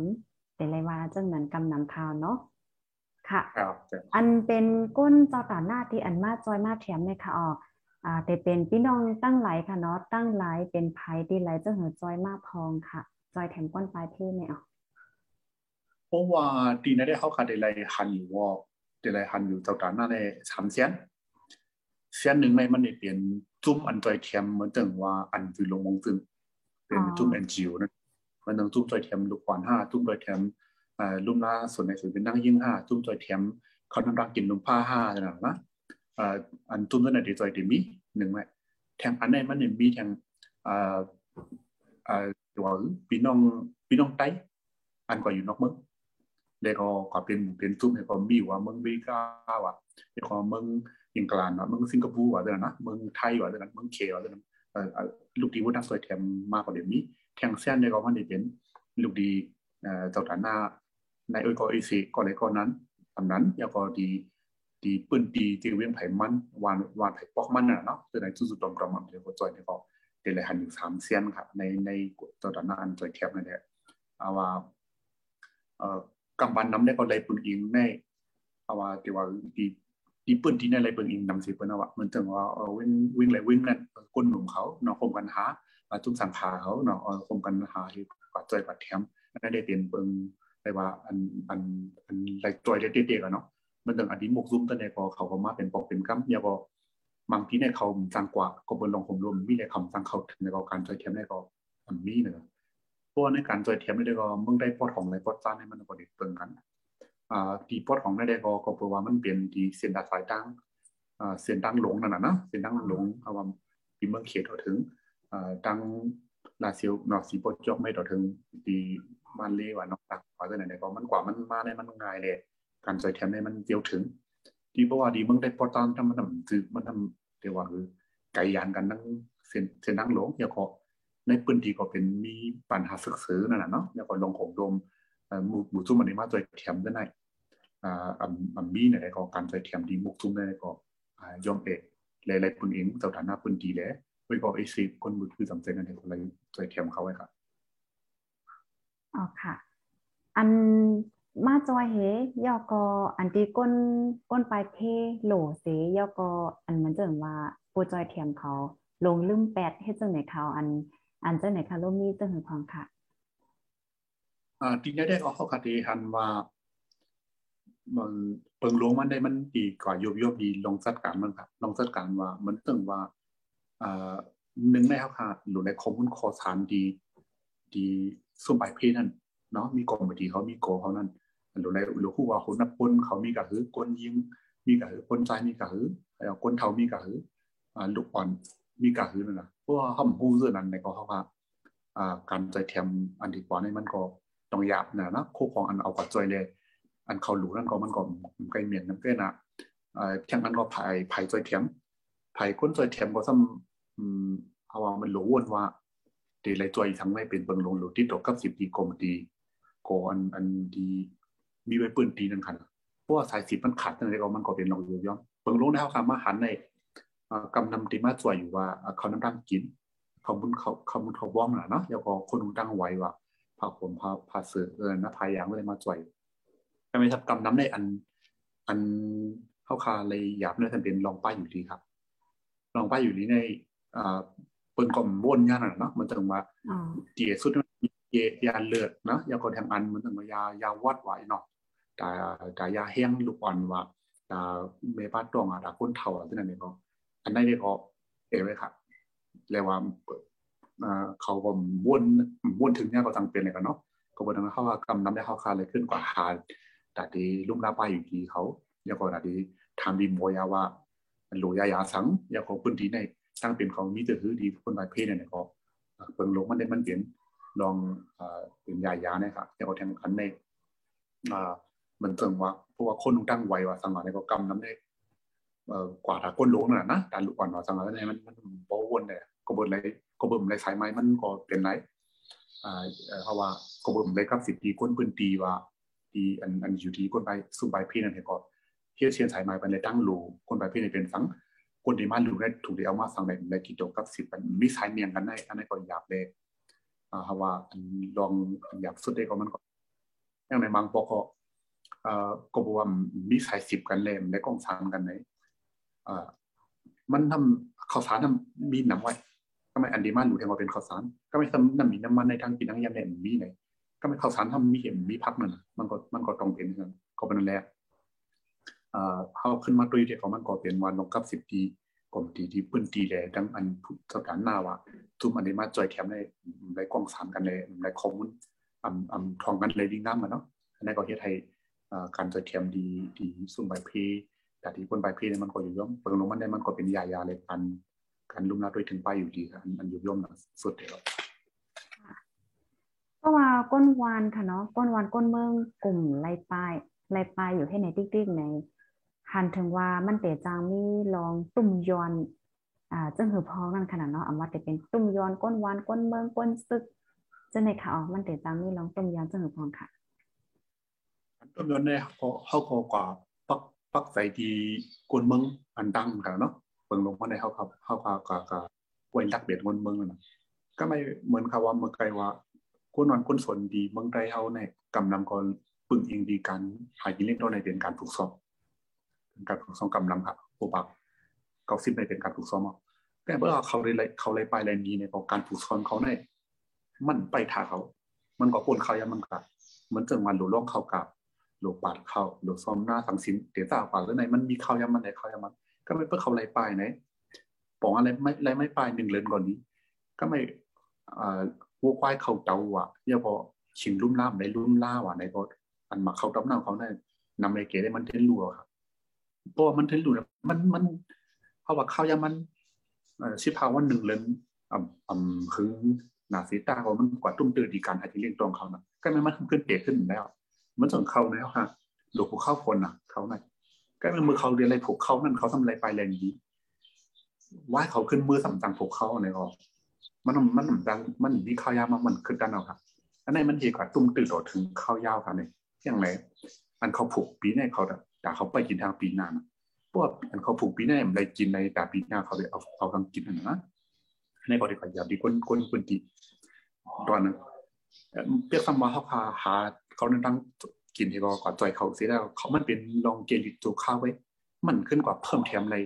A: แต่ไรว่าจังนั้นกำนำทาวเนาะค่ะ
B: ครับ
A: อันเป็นก้นเจ้าตาหน้าที่อันมาจอยมาแถมเนี่ยค่ะออกอ่าแต่เป็นพี่น้องตั้งหลายค่ะเนาะตั้งหลายเป็นไผที่หลายเจ้าเหือจอยมาพองค่ะ จอยแถมก้นปลายเพศเนี่ยออก
B: เพราะว่าตีนั้นได้เขาขาดอะไรหันอยู่ว่าอะไรหันอยู่เจ้าตาหน้าในสามเสียน เสียนหนึ่งในมันได้เปลี่ยนจุ่มอันจอยเทียมเหมือนถึงว่าอันคือลงมงซึ่งเป็นจุ่มแอนจิวนะมันต้องจุ่มจอยเทียมลูกขวานห้าจุ่มจอยเทียมอ่าลุ่มล่าส่วนในส่วนเป็นนั่งยิ่งห้าจุ่มจอยเทียมเขาน้ำรักกินลุ่มผ้าห้าขนาดนะอ่าอันจุ่มตัวไหนดีจอยดีมีหนึ่งไหมแทงอันไหนมันเนี่ยมีแทงอ่าอ่าตัวพี่น้องพี่น้องไต้อันก็อยู่นอกเมืองแล้วก็ก็เป็นเป็นซุปให้ก็มีว่าเมืองอเมริกาว่ะแล้วก็เมือง อังกฤษว่ะเมืองสิงคโปร์ว่ะเด้อนะเมืองไทยว่ะเด้อนะเมืองเคว่ะเด้อนะลูกดีว่านักสวยแถมมากกว่าเดี๋ยวนี้แทงเส้นเนี่ยก็มันได้เป็นลูกดีเอ่อจ้าฐานะในเอก็ไอซีก็เลยก็นั้นทำนั้นแล้วก็ดีดีปืนดีที่เวียงไผ่มันวานวานไผ่ปอกมันน่ะเนาะคือในสุดๆตรงๆมันเดี๋ยวก็จอยเนี่ยก็เดี๋ยวเลยหันอยู่สามเส้นครับในในเจ้าฐานะอันจอยแคบนั่นแหละเอาว่าเอ่อกำบันน้ำได้ก็เลยปืนอิงในเอาว่าที่ว่าดี ดีปืนที่ในเลยปืนอิงนำสิเปิ้นเอาว่ามันถึงว่าเออวิ่งวิ่งเลวิ่งนั่นก้นหนุ่มเขาเนาะคมกันหาจุ่มสังขาเขาเนาะเออคมกันหาที่กว่าจอยกว่าแถมนั่นได้เป็นเบิ่งได้ว่าอันอันอันไรจอยเด็ดๆเนาะมันถึงอดีตมกซุ่มตั้งแต่ก็เขาก็มาเป็นปอกเป็นกัมเนี่ยก็บางทีในเขาจังกว่าก็บนลงผมรวมมีในคำจังเขาถึงในการจอยแถมในก็มันมีเนาะเพราะในการจอยเทมได้ก็มึงได้ปอดของในปอดจานให้มันก็ได้เปิงกัน อ่าที่ปอดของได้ก็ก็เพราะว่ามันเป็นทีเส้นดาสายตั้งอ่าเส้นตั้งหลงนั่นน่ะนะเส้นตั้งหลงเอาว่าที่เมืองเขตถึงอ่าตั้งลาเซียวนอสีปอดจอกไม่ต่อถึงทีมันเลว่านอกตักว่าจังไหนก็มันกว่ามันมาได้มันง่ายเลยการจอยเทียมได้มันเดียวถึงที่เพราะว่าดีเมึงได้ปอดจานทำมันทำคือมันทำเรียกว่าคือไก่ยานกันนั่งเส้นเส้นตั้งหลงเดี๋ยวก็ในพื้นที่ก็เป็นมีปัญหาศึกษานั่นแหละเนาะแล้วก็ลงของโดม หมู่หมู่ซุ้มอันนี้มาจอยเทียมได้ไหนอ่าอันอันมีเนี่ยก็การจอยเทียมดีมุกซุ้มได้ก็ยอมเอกหลายๆปุ่นเองเจ้าฐานะพื้นที่แล้วไว้ก็ไอซีคนมือคือสำคัญนั่นเองเลยจอยเทียมเขาไว้ครับ
A: อ๋อค่ะ อันมาจอยเฮยอกออันที่ก้นก้นปลายเพโหลเสยอกออันมันเจิงว่าปูจอยเทียมเขาลงลืมแปดเฮ็ดจังไหนเขาอันอันเจังไหนคะโลมีจังหือความค่ะ
B: อ่าได้ก็เขาคดีหันว่ามันเปิงลงมันได้มั นดีกว่าโยบโยบดีลงจัดการมันครับลงจัดการว่ามันตึงว่าอ่าหนึ่งในเขาค่ะหรือในข้อมูลขอสารดี ดีส่วนปลายเพนั่นเนาะมีกองบดีเขามีโกเขานั่นหรือในหรือคู่ว่าคนนับคนเขามีกะหือกนยิงมีกะหือคนใจมีกะหือแล้วคนเทามีกะหืออ่าลูกอ่อนมีกะหือนั่นนะเพราะว่าเขาหู้เรื่องนั้นในก็เขาว่าอ่าการใจแถมอันที่กว่านี่มันก็ ต้องหยาบนะนะคู่ของอันเอากัดจอยเลยอันเขาหลูนั่นก็มันก็ไกลเมียนน้ำเกนะอ่าแข่งนั้นก็ภายภายจอยเทียมภายคนจอยเทียมก็ซ้ำอืมเอาว่ามันหลูวนว่าดีเลยจอยทั้งไม่เป็นเบิงลงหลูที่ตกกับสิบดีกรมดีก็อันอันดีมีไว้ปืนตีนั่นคันเพราะว่าสายสิบมันขาดตั้งแต่ก็มันก็เป็นลงอยู่ย้อมเบิงลงได้เขาคำมาหันในกำนำตีมาจอยอยู่ว่าเขาน้ำตั้งกินเขาบุญเขาเขาบุญเขาบ้องนะเนาะแล้วก็คนตั้งไว้ว่า พาผมพาพาเสือเออนะพายางเลยมาจอยแต่ไม่ทับกำน้ำในอัน อันเข้าคาเลยหยาบเนี่ยท่านเป็นลองป้ายอยู่ดีครับ ลองป้ายอยู่นี้ในอ่าเปิ้นก่อมวนย่านน่ะเนาะมันถึงว่า
A: อ๋อ
B: เจียสุดมียาเลือดเนาะยาก็ทางอันมันถึงว่ายายาวัดไว้เนาะแต่แต่ยาแห้งลูกอ่อนว่าแต่เมป้าตองอะแต่คนเฒ่าอะที่นั่นเองก็อันนั้นเนี่ยก็เอไว้ครับเรียกว่าอ่า เขาก็วนวนถึงเนี่ยก็ตังเป็นเลยกันเนาะก็บ่ต้องเขาว่ากำน้ำได้เข้าคาเลยขึ้นกว่าหาแต่ทีลุ่มลาป้ายอยู่ดีเขาแล้วก็แต่ทีทำดีโมยาว่าอันโลยายาสังยาของพื้นที่ในตั้งเป็นของมีแต่หือดีคนหลายเพศเนี่ยก็เปิงลงมันได้มันเปลี่ยนลองอ่าเป็นยายาเนี่ยครับยาก็แทงขันในอ่ามันเติงว่าเพราะว่าคนตั้งไวว่าสังหารในก็กำน้ำได้กว่าถ้าก้นลงน่ะนะการลุกอ่อนว่าสังหารในมันมันบ่วนเนี่ยก็บิ่นไร ก็เบิ่มไรสายไม้มันก็เป็นไรอ่าเพราะว่าก็เบิ่มไรกับสิบปีก้นปืนตีว่าดีอันอันอยู่ที่ก้นไปสุบายพี่นั่นเองก็เฮียเชียนสายไม้เป็นเลยตั้งโลคนไปพี่ในเป็นสังคนที่มาดูได้ถูกได้เอามาสังในในกิจกับสิบมันมีสายเมียงกันได้อันนั้นก็อยากเลยอ่าเพราะว่าอันลองอยากสุดได้ก็มันก็อย่างในบางปอกก็อ่อก็บอกว่ามีสายสิบกันเลยในกองสามกันไหนอ่ามันทำข้าวสารทำมีน้ำไว้ก็ไม่อันดีมาวสารทำมีน้ำมันในทางกินทั้งยำแหนมมีไหนก็ไม่ข้าว สารทำมีเห็นมีพักนั่นน่ะมันก็มันก็ต้องเป็นกันก็เป็นนั่นแหละเอ่อเขาขึ้นมาตุยเดียวมันก็เป็นวันลงกับสิบปีกลมตีที่ปื้นตีแลดังอันสถานหน้าว่าทุกอันนี้มาจอยแถมในในกล้องสามกันเลยในข้อมูลอำอำทองกันเลยดีงามมันเนาะอันนี้ก็เฮ็ดให้การจอยแถมดีดีสุ่มใบเพแต่ที่คนใบเพเนี่ยมันก็อยู่ย่อมเปิงลงมันได้มันก็เป็นยายาเลยปัน การลุ่มนาด้วยถึงป้ายอยู่ดีค่ะอันยุบย่อมนะสุดเดียว
A: ก็ว่าก้นวานค่ะเนาะก้นวานก้นเมืองกลุ่มไล่ป้ายไล่ป้ายอยู่ให้ในติ๊กๆในหันถึงว่ามันเตจางมีลองตุ่มยอนอ่าจังหือพองนั่นขนาดเนาะอำว่าแต่เป็นตุ่มยอนก้นวานก้นเมืองก้นซึกจะในข่าวมันเตจางมีลองตุ่มยอนจังหือพองค่ะ
B: ต้นยอนเนี่ยเขาเขาก็กว่าปักปักใส่ดีกวนเมืองอันดังกันเนาะเบิ่งลงมาในเขาครับเขาก็ก็ก็ไว้รักเบ็ดกวนเมืองนะก็ไม่เหมือนคำว่าเมื่อไกลว่าก้นนอนก้นสนดีเมืองไทยเฮาเนี่ยกำนำก่อนปึ่งเองดีการหากินเล่นตัวในเป็นการฝึกซ้อมการฝึกซ้อมกำลังครับผู้ปักเกาซิบในเป็นการฝึกซ้อมแต่เมื่อเขาเลยเขาเลยไปแลนนี้ในการฝึกซ้อมเขาเนี่ยมันไปท่าเขา มันก็ปนเขายังมันกัเหมือนจังวันหลวล่องเขากับหลวปาดเขาหลวซ้อมหน้าสังสินเดี๋ยวตาปากแล้วในมันมีเขายังมันไหนเขายังมัน ก็ไม่เพื่อเขาไล่ปลายไหนปองอะไรไม่ไล่ไม่ไปหนึ่งเลนก่อนนี้ก็ไม่อ่าวัวควายเขาเตาอะเนี่ยพอชิงลุ่มล่ามในลุ่มล่าว่ะในพออันมาเขาตับน้ำเขาได้นำในเก๋ได้มันเทนรัวครับเพราะมันเทนรัวมันมันเพราะว่าข้ายังมันชิพาวันหนึ่งเลนอ่ำอ่ำหึงหนาสีตาเขามันกว่าตุ้มตื่นดีการหาที่เลี้ยงตรงเขานะก็ไม่มันขึ้นเตะขึ้นแล้ว มันส่งเขาแล้วฮะหลวงปู่เข้าคนน่ะเขาหน่อย ก็เป็นมือเขาเรียนอะไรผูกเขานั่นเขาทำอะไรไปแรงดีว่าเขาขึ้นมือสำจังผูกเขาในก็มันมันดังมันมีข้าวยาวมามันขึ้นกันเอาครับอันนี้มันเหตุกว่าตุ้มตื่นต่อถึงข้าวยาวครับเนี่ยอย่างไรอันเขาผูกปีในเขาแต่เขาไปกินทางปีหน้าเพราะว่าอันเขาผูกปีในมันได้กินในแต่ปีหน้าเขาเลยเอาเอาทางกินนั่นะในก็ได้ขยับดีก้นก้นก้นตีตอนนั้นเปียกซัมมาเขาพาหาเขาในั่งตั้ง กินที่ก็กว่าจอยเขาเสียแล้วเขามันเป็นลองเกลิตตัวข้าวไว้ มันขึ้นกว่าเพิ่มแถมอะไร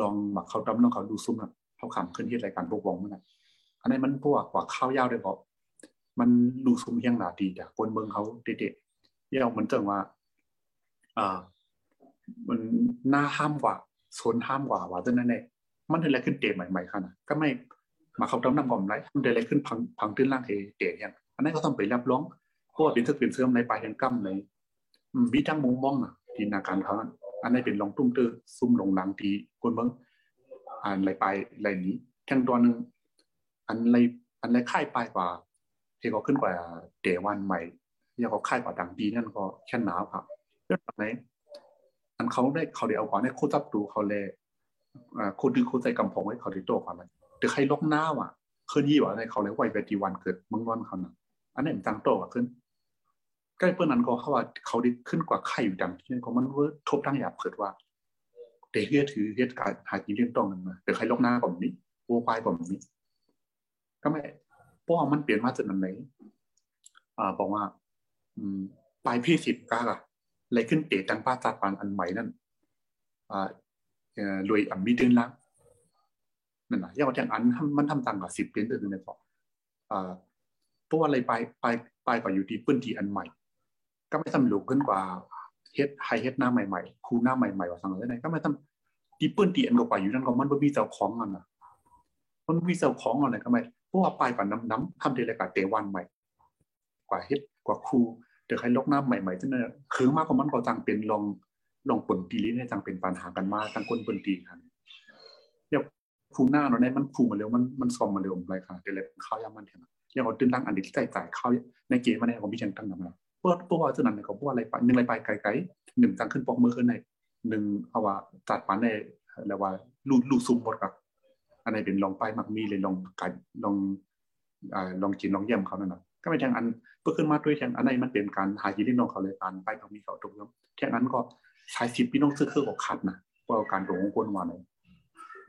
B: ลองหมักเขาดำลองเขาดูซุ่มนะเขาขำขึ้นที่รายการพวกวงมันนะอันนี้มันพวกกว่าข้าวยาวได้บอกมันดูซุ่มเฮียงหนาดีแต่คนเมืองเขาเด็ดๆเยี่ยมันจังว่าอ่ามันหน้าห้ามกว่าโซนห้ามกว่าว่าจนนั่นเองมันเดินอะไรขึ้นเตะใหม่ๆขนาดก็ไม่มาเขาดำน้ำก่อมไรมันเดินอะไรขึ้นพังพังตื้นล่างเตะเตะอย่างอันนั้นก็ต้องไปรับร้องเพราะว่าเป็นทึกเป็นเสื่อมในปลายแห่งกั้มใน มีทั้งมุมมองที่นาการเขาอันนี้เป็นลองตุ้มเตอร์ซุ่มลงหลังทีคนเบิ้งอ่านไรไปไรนี้แข่งตัวหนึ่งอันไรอันไรค่ายปลายกว่าที่เขาขึ้นกว่าเดวันใหม่ที่เขาค่ายกว่าดังดีนั่นก็แค่หนาวครับเรื่องไหนอันเขาได้เขาได้เอากว่าในโคจับดูเขาเลยอ่โคดึงโคใจกำพงไว้เขาได้โตกว่ามันแต่ใครลกหน้าว่ะเคลื่อนยี่ว่าในเขาเลยไหวไปทีวันเกิดมึงวันเขาน่ะอันนี้มันจังโตกว่าขึ้น ใกล้เพื่อนนั้นก็เขาว่าเขาได้ขึ้นกว่าไข่อยู่ดังที่นั่นก็มันเวิร์ทบตั้งหยาบเกิดว่าเด็กเฮียถือเฮียการหากินเลี้ยงต้องนั่นมาแต่ใครลกหน้าก่อนนี้โวควายก่อนนี้ก็ไม่พราะมันเปลี่ยนมาจากนั้นไหนอ่าบอกว่า อืมปลายพี่สิบก้าอะอะไรขึ้นเตะตังป้าตาปานอันใหม่นั่นอ่ารวยอ่ำมีเดินล่างนั่นนะอย่างว่าอย่างอันมันทำตังกับสิบเปลี่ยนเดือนในพออ่าเพราะว่าอะไรไปไปไปกว่าอยู่ที่ปื้นทีอันใหม่ ก็ไม่ทำหลงขึ้นกว่าเฮ็ดไฮเฮ็ดหน้าใหม่ๆคูหน้าใหม่ๆว่าสังเลยก็ไม่ทำที่ปื้นทีอันก็ไปอยู่นั่นก็มันไม่มีเจ้าของมันนะมันมีเจ้าของอะไรก็ไม่เพราะว่าไปกว่าน้ำน้ำทำเดลกาเตวันใหม่ กว่าเฮ็ดกว่าคูเดี๋ยวใครลกน้ำใหม่ๆจะเนี่ยคือมากกว่ามันก็จังเป็นลองลองปนตีลิ้นให้จังเป็นปัญหากันมาจังคนปนตีกันเดี๋ยวผู้หน้าเนาะในมันผู้มาเร็วมันมันซอมมาเร็วอะไรค่ะเดี๋ยวเลยข้าวยามันเถอะยังเอาตื่นตั้งอันที่ใกล้จ่ายข้าวในเกมมาเนี่ยผมมีเชิงตั้งนำแล้ว พราะเพราะว่าเจ้านั้นเขาพูดอะไรไปหนึ่งอะไรไปไกลๆหนึ่งตั้งขึ้นปอกมือขึ้นในหนึ่งเอาว่าจัดปันในแล้วว่าลูลูซุ่มหมดกับอันไหนเป็นลองไปมักมีเลยลองกันลองอ่าลองกินลองเยี่ยมเขานั่นแหละก็ไม่แทงอันเพื่อขึ้นมาด้วยแทงอันไหนมันเป็นการหายินดีน้องเขาเลยการไปเขามีเขาตรงนี้แทงนั้นก็ใช้สิบพี่น้องซื้อเครื่องบอกขัดนะว่าการตรงของคนว่าไหน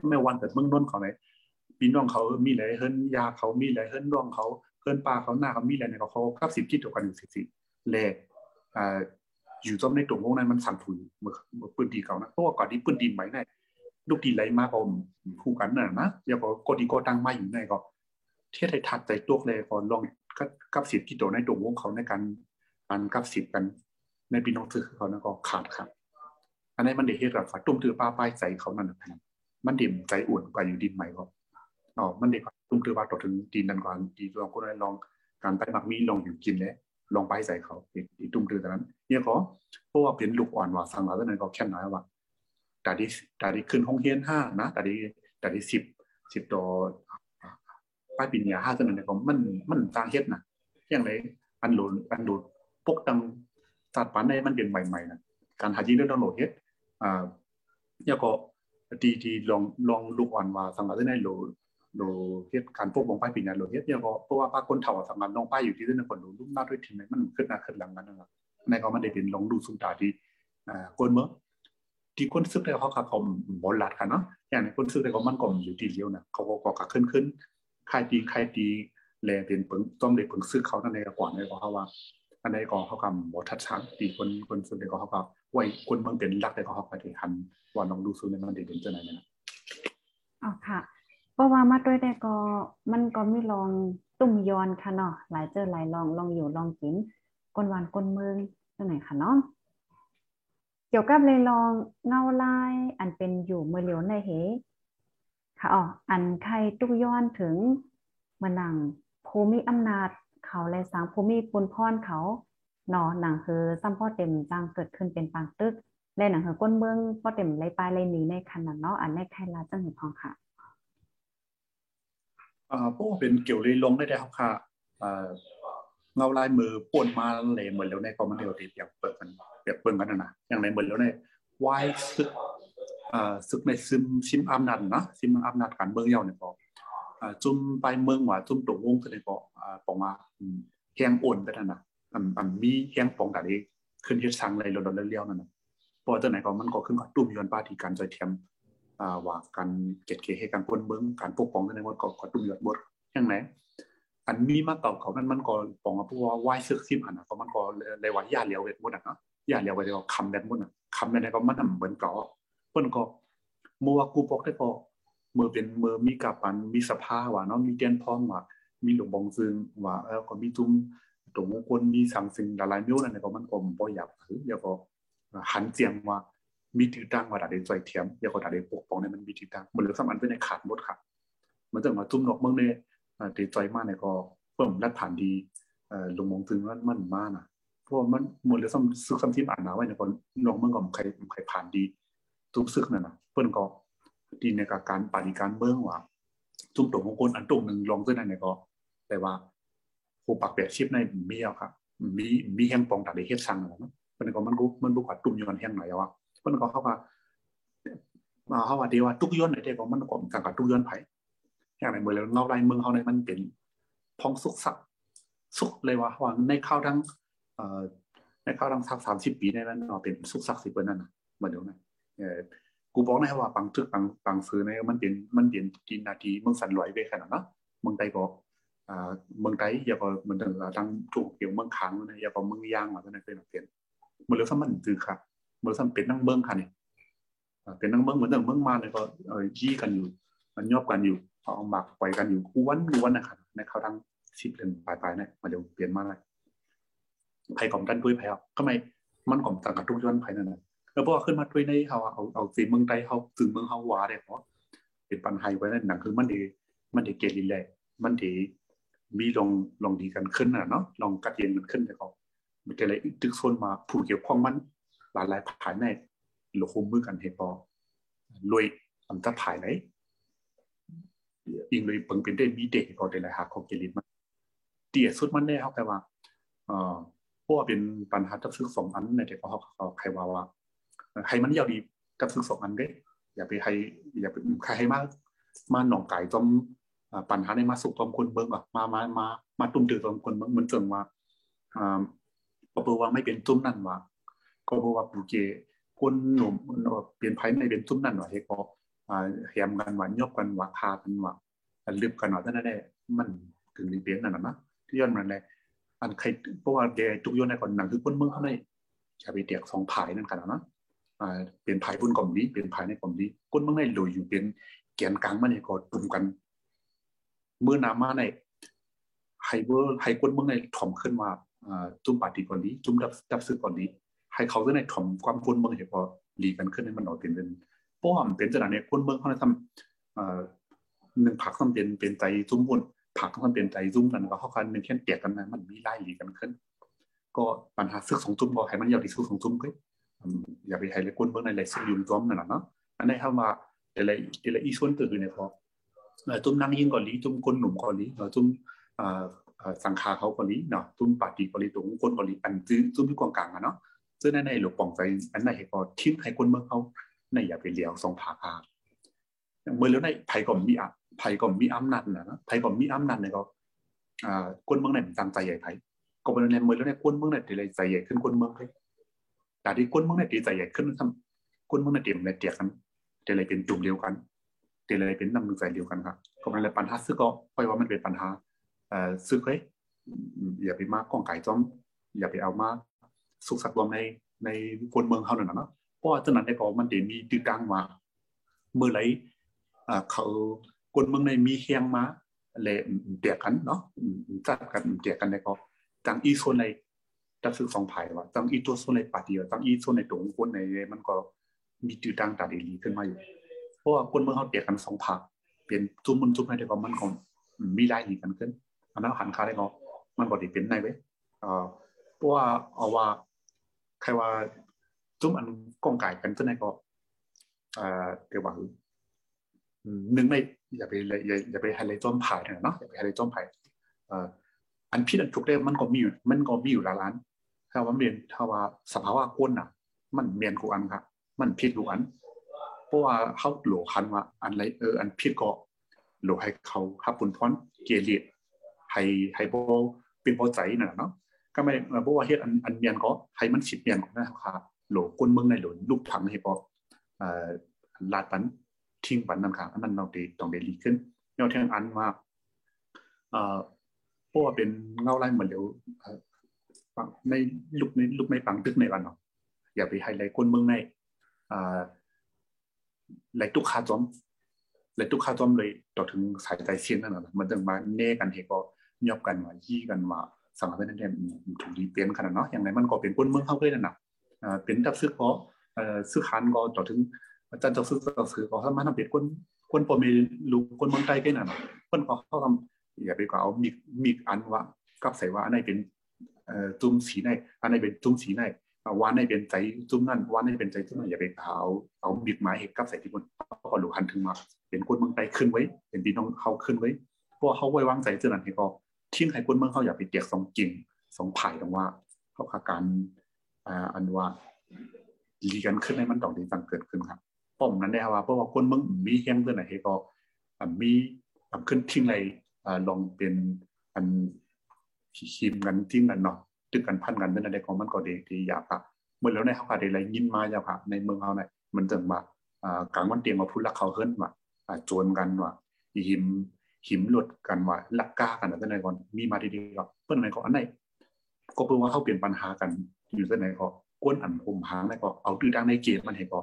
B: ไม่วันแต่เมืองนนเขาไหนพี่น้องเขามีอะไรเฮิรนยาเขามีอะไรเฮิรนร่องเขาเฮิรนปลาเขาหน้าเขามีอะไรเนี่ยเขากับสิบที่ตัวกันอยู่สิบสิ แลอ่าอยู่จอมในตรงวงนั้นมันสั่นถุยเมื่อเมื่อปืนดีเขานะเพราะว่าก่อนที่ปืนดีไหมเนี่ยลูกดีไหลมาก็คู่กันน่ะนะอย่าก็กดีก็ตั้งมาอยู่ในก็ เทียไทยทัดใจตัวเลยก่อนลองกับสิบที่ตัวในตรงวงเขาในการการกับสิบกัน ในปีน้องซื้อเขานะก็ขาดครับ อันนี้มันเดือดเฮ็ดกับฝัดตุ้มถือป้าป้ายใจเขานั่นนะมันดิ่มใจอุ่นกว่าอยู่ดินใหม่ก็อ๋อมันเด็กตุ้มถือว่าต่อถึงดินนันก่อนดีลองก็ได้ลองการไปมักมีลองอยู่กินแล้ว ลองไปใส่เขาอีตุ้มถือแต่นั้นเนี่ยก็เพราะว่าเป็นลูกอ่อนว่าสังหารนั้นก็แค่น้อยว่าแต่ที่แต่ที่ขึ้นห้องเฮียนห้านะแต่ที่แต่ที่สิบสิบต่อป้ายปิญญาห้าเท่านั้นก็มันมันต่างเฮ็ดนะอย่างไรอันโหลดอันโหลดพวกตังศาสตัดปันในมันเป็นใหม่ๆนะการหาจริงเรื่องดาวโหลดเฮ็ดอ่าเนี่ยก็ดีดีลองลองลูกอ่อนว่าสังหารได้โหลดโหลเฮ็ดการพวกบงป้ายปิญญาโหล ดเฮ็ดเนี่ยก็เพราะว่าป้าคนเฒ่าสังหารน้องป้ายอยู่ที่นั่นคนดูลูกหน้าด้วยทีมมันขึ้นหน้าขึ้นหลังกันนะครับในก็มันได้เป็นลองดูสุนตาที่อ่าคนเมื่อที่คนซึกได้เขาขับเขาบอลลัดกันเนาะอย่างในคนซึกได้เขามันก็อยู่ที่เดียวนะเขาก็ก็ขึ้นขึ้นใครดีใครดีแลเป็นเปิงต้องได้เปิงซึกเขานั่นในก่อนในก็เขาว่าอันใดก็เขากำบ่ทัดช้างตีคนคนส่วนใดก็เขาก็ไว้คนเมืองเป็นรักได้ก็เขาก็ได้หันว่าน้องดูซูในมันได้เป็นจังได๋นะ
A: อ๋อค่ะ เพราะว่ามาด้วยได้ก็มันก็มีลองตุ่มยอนค่ะเนาะหลายเจอหลายลองลองอยู่ลองกินกนหวานกนเมืองจังไหนค่ะเนาะเกี่ยวกับเลยลองเงาลาย อันเป็นอยู่เมื่อเหลียวในเหค่ะอ๋ออันใครตุกย้อนถึงมานังภูมิอำนาจเขาและสางภูมิปุนพรเขาเนาะหนังคือซ้ำพ่อเต็มจังเกิดขึ้นเป็นปางตึกและหนังคือก้นเมืองพ่อเต็มไรปลายไรหนีในคันนั้นเนาะอันในใครลาจังหือพองค่ะ
B: พวกเป็นเกี่ยวเลยลงได้ได้ครับค่ะเงาลายมือป่วนมาเลยเหมือนแล้วในก็มันเดียวติดอย่างเปิดกันเปรียบเปิงกันนะอย่างในเหมือนแล้วในวายซึกอ่าซึกในซึมซิมอำนาจนะซิมอำนาจการเมืองเยาเนี่ยก็อ่าจุ่มไปเมืองว่าจุ่มตรงวงก็เลยก็อ่าปองมาแห้งอ่อนไปนั่นน่ะอันอันมีแห้งปองแต่นี้ขึ้นเฮ็ดสังเลยลดๆเลี้ยวๆนั่นนะพอตัวไหนก็มันก็ขึ้นกับตุ้มยอนป้าที่การจอยเทียม ว่าการเก็ดเกให้การปนเมืองการปกป้องในวันก็ก็ตุ้มยอนบดอย่างไหนอันมีมาเก่าเขานั้นมันก็ปองเพราะว่าไหวซึกซิมอันน่ะก็มันก็เลยว่าย่าเหลียวเวทหมดอะเนาะย่าเหลียวเวทก็คำแดนหมดอะคำแดนก็มันเหมือนเก่าเพิ่นก็มัวกูปอกได้ก็มือเป็นเมื่อมีกับปันมีสภาว่าเนาะมีเตียนพร้อมว่ามีหลวงบองซึงว่าเออก็มีจุ้มตรงคนมีสังสิงหลายๆมิ้วนั่นก็มันก็บ่อยากคือเดี๋ยวก็หันเสียงว่า มีถือตั้งว่าได้ใจเทียมเดี๋ยวก็ได้ปกป้องในมันมีถือตั้งมันเหลือสมันเป็นในขาดหมดครับมันจะมาจุ้มนอกเมืองเนี่ยเตจอยมากเนี่ยก็เพิ่มรัดผ่านดีลงมองถึงมันมันมากนะเพราะมันหมดเลยซ้ำซึกซ้ำที่อ่านมาไว้เนี่ยก็ลองเมืองก็ใครใครผ่านดีทุกซึกนั่นนะเพิ่นก็ดีในการปฏิการเมืองว่าจุ่มตัวของคนอันตรงหนึ่งลองด้วยนั่นเนี่ยก็แต่ว่าผู้ปักเปียชีพในมีอะครับมีมีแห่งปองตัดได้เฮ็ดสั่งนะเพิ่นก็มันก็มันบ่กว่าตุ่มย้อนแห่งไหนว่า เพิ่นก็เขาว่ามาเขาว่าเดียวว่าทุกย้อนไหนเด้ก็มันก็กันกับทุกย้อนไผ่อย่างไรเมื่อแล้วเงาลายเมืองเขาในมันเป็นพองสุกสักสุกเลยว่าว่าในข้าวทั้งในข้าวทั้งสักสามสิบปีในนั้นเป็นสุกสักสิบเปอร์นั่นนะมาเดี๋ยวนะเออกูบอกนะว่าบางทึกบางบางซื้อในมันเป็นมันเป็นกินนาทีเมืองสันลอยไปขนาดนะเมืองไทยก็อ่าเมืองไทยอย่าก็มันถึงทั้งถูกเกี่ยวเมืองค้างนะอย่าก็เมืองย่างมาก็นั่นเป็นเป็นเมื่อเรื่องสมันคือครั บเมื่อสันเป็นนั่งเมืองค่ะนี่ยเป็นนั่งเมืองเหมือนเดิมเมืองมาเลยก็เออยี่กันอยู่ มันยอบกันอยู่เอาหมักปล่อยกันอยู่คู่วันคู่วันนะครับในเขาทั้งสิบเดือนปลายๆเนี่ยมาเดี๋ยวเปลี่ยนมาเลยไผ่กล่อมกันด้วยไผ่ครับก็ไม่มันกล่อมต่างกับทุกย้อนไผ่นั่นแหละแล้วพอขึ้นมาด้วยในเขาเอาเอาสีเมืองไทยเขาถึงเมืองเขาวาเนี่ยเพราะเป็นปัญหาไว้นั่นหนังคือมันดีมันดีเกลินเลยมันดีมีลองลองดีกันขึ้นนะเนาะลองกัดเย็นมันขึ้นแต่เขามันจะเลยตึกโซนมาผู้เกี่ยวข้องมัน หลายหลายภายในหลคุมมือกันเหตุพอรวยอันจะภายไหนอิงเลยเปิงเป็นได้มีเด็กก็ได้หลายหาของเกลิตมาเตี่ยสุดมันได้เขาแต่ว่าอ่อเพว่าเป็นปัญหากับซื้อสองอันในเด็กเขาเขาใครว่าว่าให้มันยาวดีกับซื้อสองอันเด้อย่าไปให้อย่าไปใครให้มากมาหนองไก่จอมปัญหาในมาสุกจอมคนเบิ่งอะมามามามาตุ้มตือจอมคนเบิ่งมันเจิงว่าอ่าก็บอกว่าไม่เป็นจุ้มนั่นว่า ก็บอกว่าปูเกคนหนุ่มเปลี่ยนไพ่ไม่เป็นจุ้มนั่นว่าเฮก็อ่าแฮมกันว่ายกกันว่าพากันว่าลืบกันว่าท่านได้มันถึงรีเปลี่ยนนั่นนะที่ย้อนมันเลยอันใครเพราะว่าเดทุกย้อนในก่อนหนังคือคนเมืองเขาในจะไปเตียกสองผายนั่นกันนะอ่าเปลี่ยนผายพุ่นกล่อมนี้เปลี่ยนผายในกล่อมนี้คนเมืองในโดยอยู่เป็นแกนกลางมันในก็ตุ่มกันเมื่อนามาในไฮเวอร์ไฮคนเมืองในถ่อมขึ้นมาอ่าจุ่มปาติก่อนนี้จุ่มดับดับซื้อก่อนนี้ ให้เขาจะในถ่อมความคนเมืองเห็นพอหลีกันขึ้นให้มันออกเป็นเป็นเพราะว่ามันเป็นจังเนี่ยคนเมืองเขาในทำหนึ่งผักต้องเป็นเป็นใจจุ่มบุญผักต้องเป็นใจจุ่มกันก็เข้ากันเป็นแค่เตียกกันนะมันมีไล่หลีกันขึ้น ก็ปัญหาซึกสองจุ่มก็ให้มันยาวที่ซึกสองจุ่มก็อย่าไปให้เลยคนเมืองในเลยซึกยุ่งจ้อมนั่นแหละเนาะอันนี้ถ้าว่าแต่ละแต่ละอีส่วนตื่นเนี่ยพอจุ่มนั่งยิ่งก่อนลีจุ่มคนหนุ่มก่อนลีจุ่มสังขาเขาก่อนลีเนาะจุ่มปาตีก่อนลีตรงคนก่อนลีอันจื้อจุ่มที่กองกลางอะเนาะ ซึ่งในในหลวงปองใจอันไหนก็ทิ้งให้คนเมืองเขาในอย่าไปเลี้ยวสองผาคาเมื่อแล้วในไผ่ก็มีอะไผ่ก็มีอำนาจนะไผ่ก็มีอำนาจเนี่ยก็อ่าคนเมืองไหนมันตั้งใจใหญ่ไผ่ก็เป็นในเมื่อแล้วในคนเมืองไหนที่ใจใหญ่ขึ้นคนเมืองเลยแต่ที่คนเมืองไหนที่ใจใหญ่ขึ้นทำคนเมืองไหนเตรียมในเตียกันเดี๋ยวเลยเป็นจุ่มเดียวกันเดี๋ยวเลยเป็นน้ำมือใจเดียวกันครับก็เป็นอะไรปัญหาซึ่งก็ค่อยว่ามันเป็นปัญหาเอ่อซึ่งเฮ้ยอย่าไปมากกองไก่จ้อม อย่าไปเอามาก สุขสักรวมในในคนเมืองเขาหน่อยนะเพราะว่าฉะนั้นในก็มันเดี๋ยวมีตีกลางมาเมื่อไรอ่าเขาคนเมืองในมีเฮียงมาเลยเตียกันเนาะจัดกันเตียกันในก็จังอีโซนในดับซึกสองภายว่าจังอีตัวโซนในปาฏิจังอีโซนในตรงคนในมันก็มีตีกลางตาดีลีขึ้นมาอยู่เพราะว่าคนเมืองเขาเตียกันสองภาคเป็นจุ่มมันจุ่มให้ได้ก็มันก็มีรายลีกันขึ้นอันนั้นหันคาได้ก็มันบ่ได้เป็นในเว้ยอ่าเพราะว่าเอาว่า ใครว่าจุ่มอันกองไก่กันตัวไหนก็อ่าเดี๋ยวว่าหนึ่งในอย่าไปอย่าอย่าไปไฮไลท์จอมผายเนาะอย่าไปไฮไลท์จอมผายอ่าอันพิษอันทุกได้มันก็มีอยู่มันก็มีอยู่ละล้านถ้าว่าเมียนถ้าว่าสภาวะก้นอะ มันเมียนกูอันครับมันพิษกูอันเพราะว่าเขาโหลคันว่า อันไรเอออันพิษก็โหลให้เขาฮับปุ่นพรเกลียดให้ให้โบเป็นพอใจน่ะเนาะ ก็ไม่เพราะว่าเฮ็ดอันอันเมียนก็ให้มันฉิดเมียนนะครับโหลก้นเมืองในโหลนลูกถังให้พอเอ่อลาดปันทิ้งปันนั่นค่ะอันนั้นเราได้ต้องได้ดีขึ้นยอดเทียงอันว่าเพราะว่าเป็นเงาไล่เหมือนเดียวในลูกในลูกในปังตึกในวันเนาะอย่าไปไฮไลท์ก้นเมืองในอ่าไหลตุกคาจอมไหลตุกคาจอมเลยต่อถึงสายใจเสียนนั่นแหละมันจึงมาเน่กันเหตุก็ยอบกันว่ายี่กันว่า สังคมนั้นเนี่ยถูกดีเปลี่ยนขนาดเนาะอย่างไรมันก็เป็นก้นเมืองเข้าเลยนั่นนะอ่าเป็นดับซึกเพราะเอ่อขันก็ต่อถึงอาจารย์จ้าซื้อจ้าซื้อก็สามารถทำเป็นคนคนปอมีลูกคนเมืองใต้กันน่ะเพิ่นก็เขาทำอย่าไปก็เอามีมีอันว่ากับใส่ว่าอันไหนเป็นจุ่มสีไหนอันไหนเป็นจุ่มสีไหนว่าในเป็นใจจุ่มนั่นว่าในเป็นใจจุ่มนั่นอย่าไปเอาเอามีดไม้เห็ดกับใส่ที่บนก็ลูกหันถึงมาเป็นคนเมืองใต้ขึ้นไว้เป็นพี่น้องเขาขึ้นไว้เพราะเขาไว้วางใจเจ้านั้นให้ก็ ทิ้งให้คนเมืองเขาอย่าไปเตียกสองกิ่งสองไผ่ตรงว่าเขาขาการอันว่าลีกันขึ้นให้มันต้องดีตังเกิดขึ้นครับป้อมนั้นได้ว่าเพราะว่าคนเมืองมีแห้งเพื่อนไหนก็มีขึ้นทิ้งไรลองเป็นอันคิมกันทิ้งกันเนาะตึกกันพันกันเพื่อนใดของมันก็ดีที่อยากอะเมื่อแล้วในเขาขาดอะไรยินมาเจ้าค่ะในเมืองเขาเนี่ยมันจึงมากลางวันเตียงมาพูดลักเขาเฮิรนว่าโจรกันว่าหิม หิมหลดกันว่าลักกากันเพื่อนใดก่อนมีมาดีๆก็เพื่อนไหนก็อันไหนก็เพื่อว่าเขาเปลี่ยนปัญหากันอยู่เพื่อนไหนก็ก้นอันผมหางแล้วก็เอาตื้อดังในเกตมันให้ก็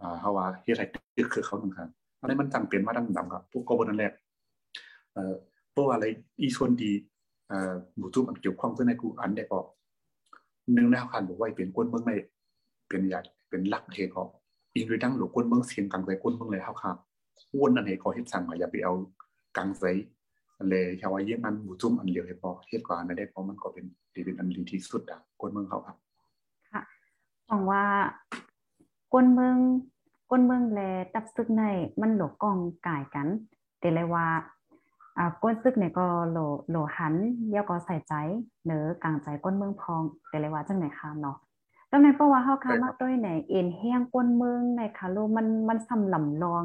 B: อ่าเฮาว่าเฮ็ดให้ตึกคือเขาหนึ่งครับอันนี้มันจำเป็นมาดังดำครับพวกก็บ่นั่นแหละเอ่อเพราะว่าอะไรอีส่วนดีเอ่อหมู่จุมันเกี่ยวข้องกับในกูอันได้ก็หนึ่งแนวคันบอกว่าเป็นคนเมืองในเป็นญาติเป็นหลักเทก็อิงด้วยดังหลคนเมืองเสียงกลางใจคนเมืองเลยเฮาครับวนนั่นให้ก็เฮ็ดสั่งอย่าอย่าเยี่ยงนั้นหมู่จุ่มอันเอา นั้นได้เพราะมันก็เป็นดีเป็นอันดีที่สุดอะคนเมืองเขาครับ
A: ค่ะหวังว่าก้นเมืองก้นเมืองแลตับซึกในมันหลกกองกายกันเตเลยว่าอ่าก้นซึกเนี่ยก็โหลโหลหันเย่าก็ใส่ใจเนื้อกลางใจก้นเมืองพองเตเลยว่าจังไหนคะเนาะตั้งในเพราะว่าเฮาคามาด้วยในเอ็นแห้งก้นเมืองในคาลูมันมันซ้ำลำลอง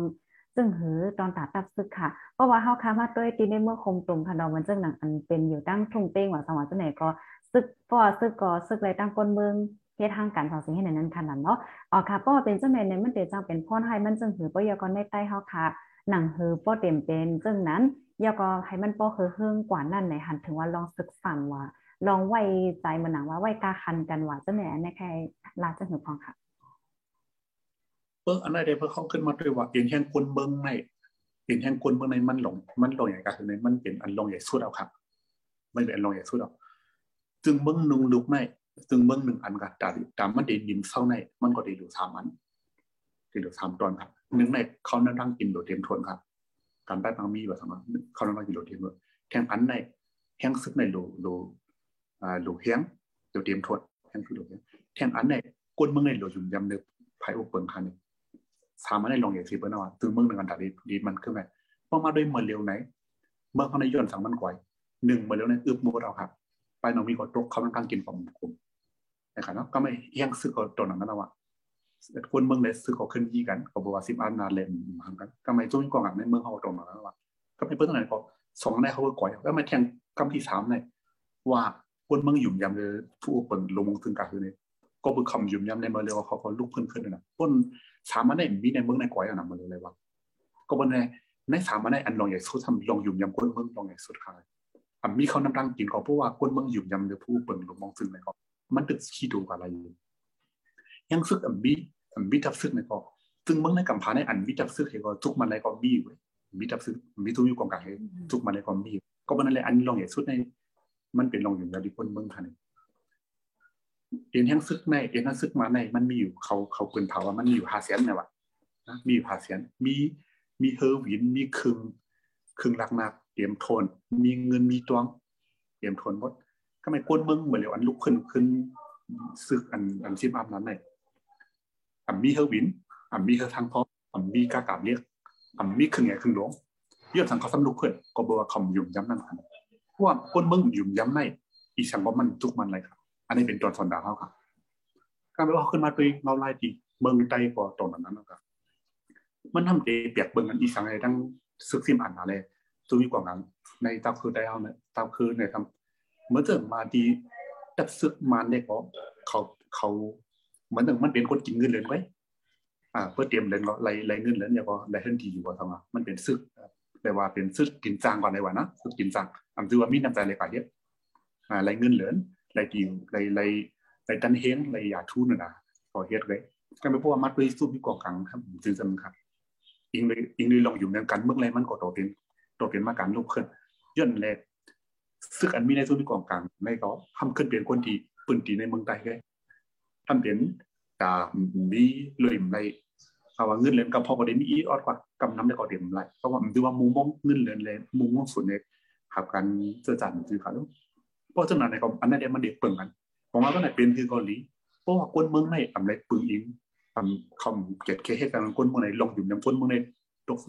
A: ซึ่งหือตอนตาตับซึกค่ะ เพราะว่าเฮาคามาด้วยตีในเมื่อคมตรงค่ะดอกมันจังหนังอันเป็นอยู่ตั้งทุ่งเป้งว่าสว่างจังไหนก็ซึกเพราะว่าซึกก็ซึกไรตั้งก้นเมืองเฮ็ดทางการสอนสิ่งให้ในนั้นขนาดเนาะอ๋อค่ะเพราะว่าเป็นจังไหนในมันเตจังเป็นพ่อนให้มันจังหือปยากรในใต้เฮาค่ะหนังหือป้อเต็มเป็นจังนั้นยาก็ให้มันป้อเฮือเฮืองกว่านั่นในหันถึงว่าลองศึกษาว่าลองไว้ใจมันหนังว่าไว้กาคันกันว่าจังไหนในใครลาจังหือพองค่ะ
B: เปิ้อันนั้นได้เพิ่งเข้าขึ้นมาด้วยว่าเปลี่ยนแห่งคนเมืองในเปลี่ยนแห่งคนเมืองในมันหลง มันหลงใหญ่กันคือในมันเป็นอันหลงใหญ่สุดเอาครับไม่เป็นอันหลงใหญ่สุดเอาจึงเมืองนุ่งลุกในจึงเมืองหนึ่งอันกับตาตามมันเดินดินเศร้าใน มันก็ได้ดูสามอันได้ดูสามตอนครับหนึ่งในเขานั่งนั่งกินโดดเต็มทนครับการได้บางมีแบบสมมติเขานั่งนั่งกินโดดเต็มทนแข่งอันในแข่งซึกในโลโลอ่าโลเฮียงโดดเต็มทนแข่งคือโลเฮียงแข่งอันในกวนเมืองในโลยุ่มยำเนื้อไผ่อุปเปิงคันนี่สาร์เน็ งอันดับดีดีมันขึ้นไหมเพราะมาด้วยเมื่อเร็วไหนเมื่อเขาในย้อนสังมันก่อยหนึ่งเมื่อเร็วในอึบมูเราครับไปน้องมีกดตกเขามันกลางกินของคุมนะครับเนาะก็ไม่เฮี้ยงซื้อก็ตัวนั้นนะว่าคนเมืองเลยซื้อเขาขึ้นยี่กันก็บอกว่าสิบอันนาเลมหังกันก็ไม่จุ้งกองอะในเมืองเขาตรงนั้นะว่าก็ไม่เพิ่งไหนก็สองในเขาก็ก่อยแล้วมาแทงกำที่สามในว่าคนเมืองหยุ่มยำเลยผู้เปิดลงถึงกลางคือเนี่ยก็บุคคำหยุ่มยำในเมืองเร็วเขาก็ลุกขึ้นขึ้นนะคน สามารถได้มีในเมืองในก้อยอันนั้นมาเลยว่าก็บนในในสามารถได้อันลองใหญ่สุดทำลองยุ่มยำก้นเมืองลองใหญ่สุดค่ะอะมีเขานำรังกินก็เพราะว่าก้นเมืองยุ่มยำเดือผู้เปิ่งหลงมองซึ่งในก็มันตึกขี้ดูอะไรยังซึกอันบีอันบีทับซึกในก็ซึ่งเมืองในกัมพาในอันบีทับซึกเห็นก็ทุกมันในก็บีไว้บีทับซึกบีทุกอยู่กองกลางทุกมันในก็บีก็บนนั้นเลยอันลองใหญ่สุดใน มันเป็นลองยุ่มยำที่ก้นเมืองค่ะเนี่ย เอ็นแห้งซึกในเอ็นแห้งซึกมาในมันมีอยู่เขาเขาเปินเผาว่ามันมีอยู่หาเสียนเนี่ยวะนะมีอยู่หาเสียนมีมีเฮอร์วินมีคึงคึงลักนักเตรียมโทน มีเงินมีตวงเตรียมโทนหมดก็ไม่ก้นเมืองเหมือนเดี๋ยวอันลุกขึ้นขึ้นซึกอันอันซิมอัพนั้นเลยอ่ำมีเฮอร์วินอ่ำมีเฮอร์ทางพออ่ำมีกากาบเรียกอ่ำมีคึงไงคึงหลวงเยอะทางเขาสำลุกขึ้นก็บอกว่าคำยุ่มย้ำนั่นคันเพราะว่าก้นเมืองยุ่มย้ำในอีสังว่ามันจุกมันเลยครับ นนี้เป็นตัวสอนดาวเขาครับก็ไม่ว่าขึ้นมาตัวเราไล่ดีเมืองใต้ก็ตรงนั้นนะครับ มันทำเตเปียกเบิ่งกันอีสังในทั้งซึกซิมอันอะไรตัวมีกว่านั้น ในตาคือได้เอาเนี่ยตาคือในทำเมื่อเจอมาดีตัดซึกมาเนี่ยก็เขาเขาเหมือนหนึ่งมันเป็นคนกินเงินเลยไว้อ่าเพื่อเตรียมเลยก็ไล่ไล่เงินเลยเนี่ยก็ไล่ทันทีอยู่ว่าทำไมมันเป็นซึกแต่ว่าเป็นซึกกินจางก่อนในวันนะซึกกินจางอันคือว่ามีน้ำใจเลยป่ะเยอะอ่าไล่เงินเหลือน ไล่ดีไล่ไล่ไล่ตันเฮงไล่ยาทุนนะพอเฮ็ดเลยก็ไม่พบว่ามัดด้วยสู้มีกองกลางครับจือจำครับอิงเลยอิงเลยลองอยู่ในกันเมื่อไรมันก็โตเป็นโตเป็นมาการลุกขึ้นย่นแรกซึกอันมีในสู้มีกองกลางในก็ทำขึ้นเป็นคนที่ปืนตีในเมืองไทยเลยทำเป็นกามีเลยในเอาว่าเงินเหรียญกับพอประเด็นมีอีออดกว่ากำน้ำได้ก็เดียมไรเพราะว่ามันดูว่ามุงมองเงินเหรียญเลยมุงมองส่วนเนี่ยขับกันเจอจันจือครับเพราะฉะนั้นในก็อันนั้นเดียมันเด็กเปิ่งกันผมว่าก็ไหนเป็นคือเกาหลีเพราะว่าคนเมืองในทำไรปึงอิงทำคำเกียรติเคหตุการคนเมืองในลงอยู่ยำคนเมืองในตก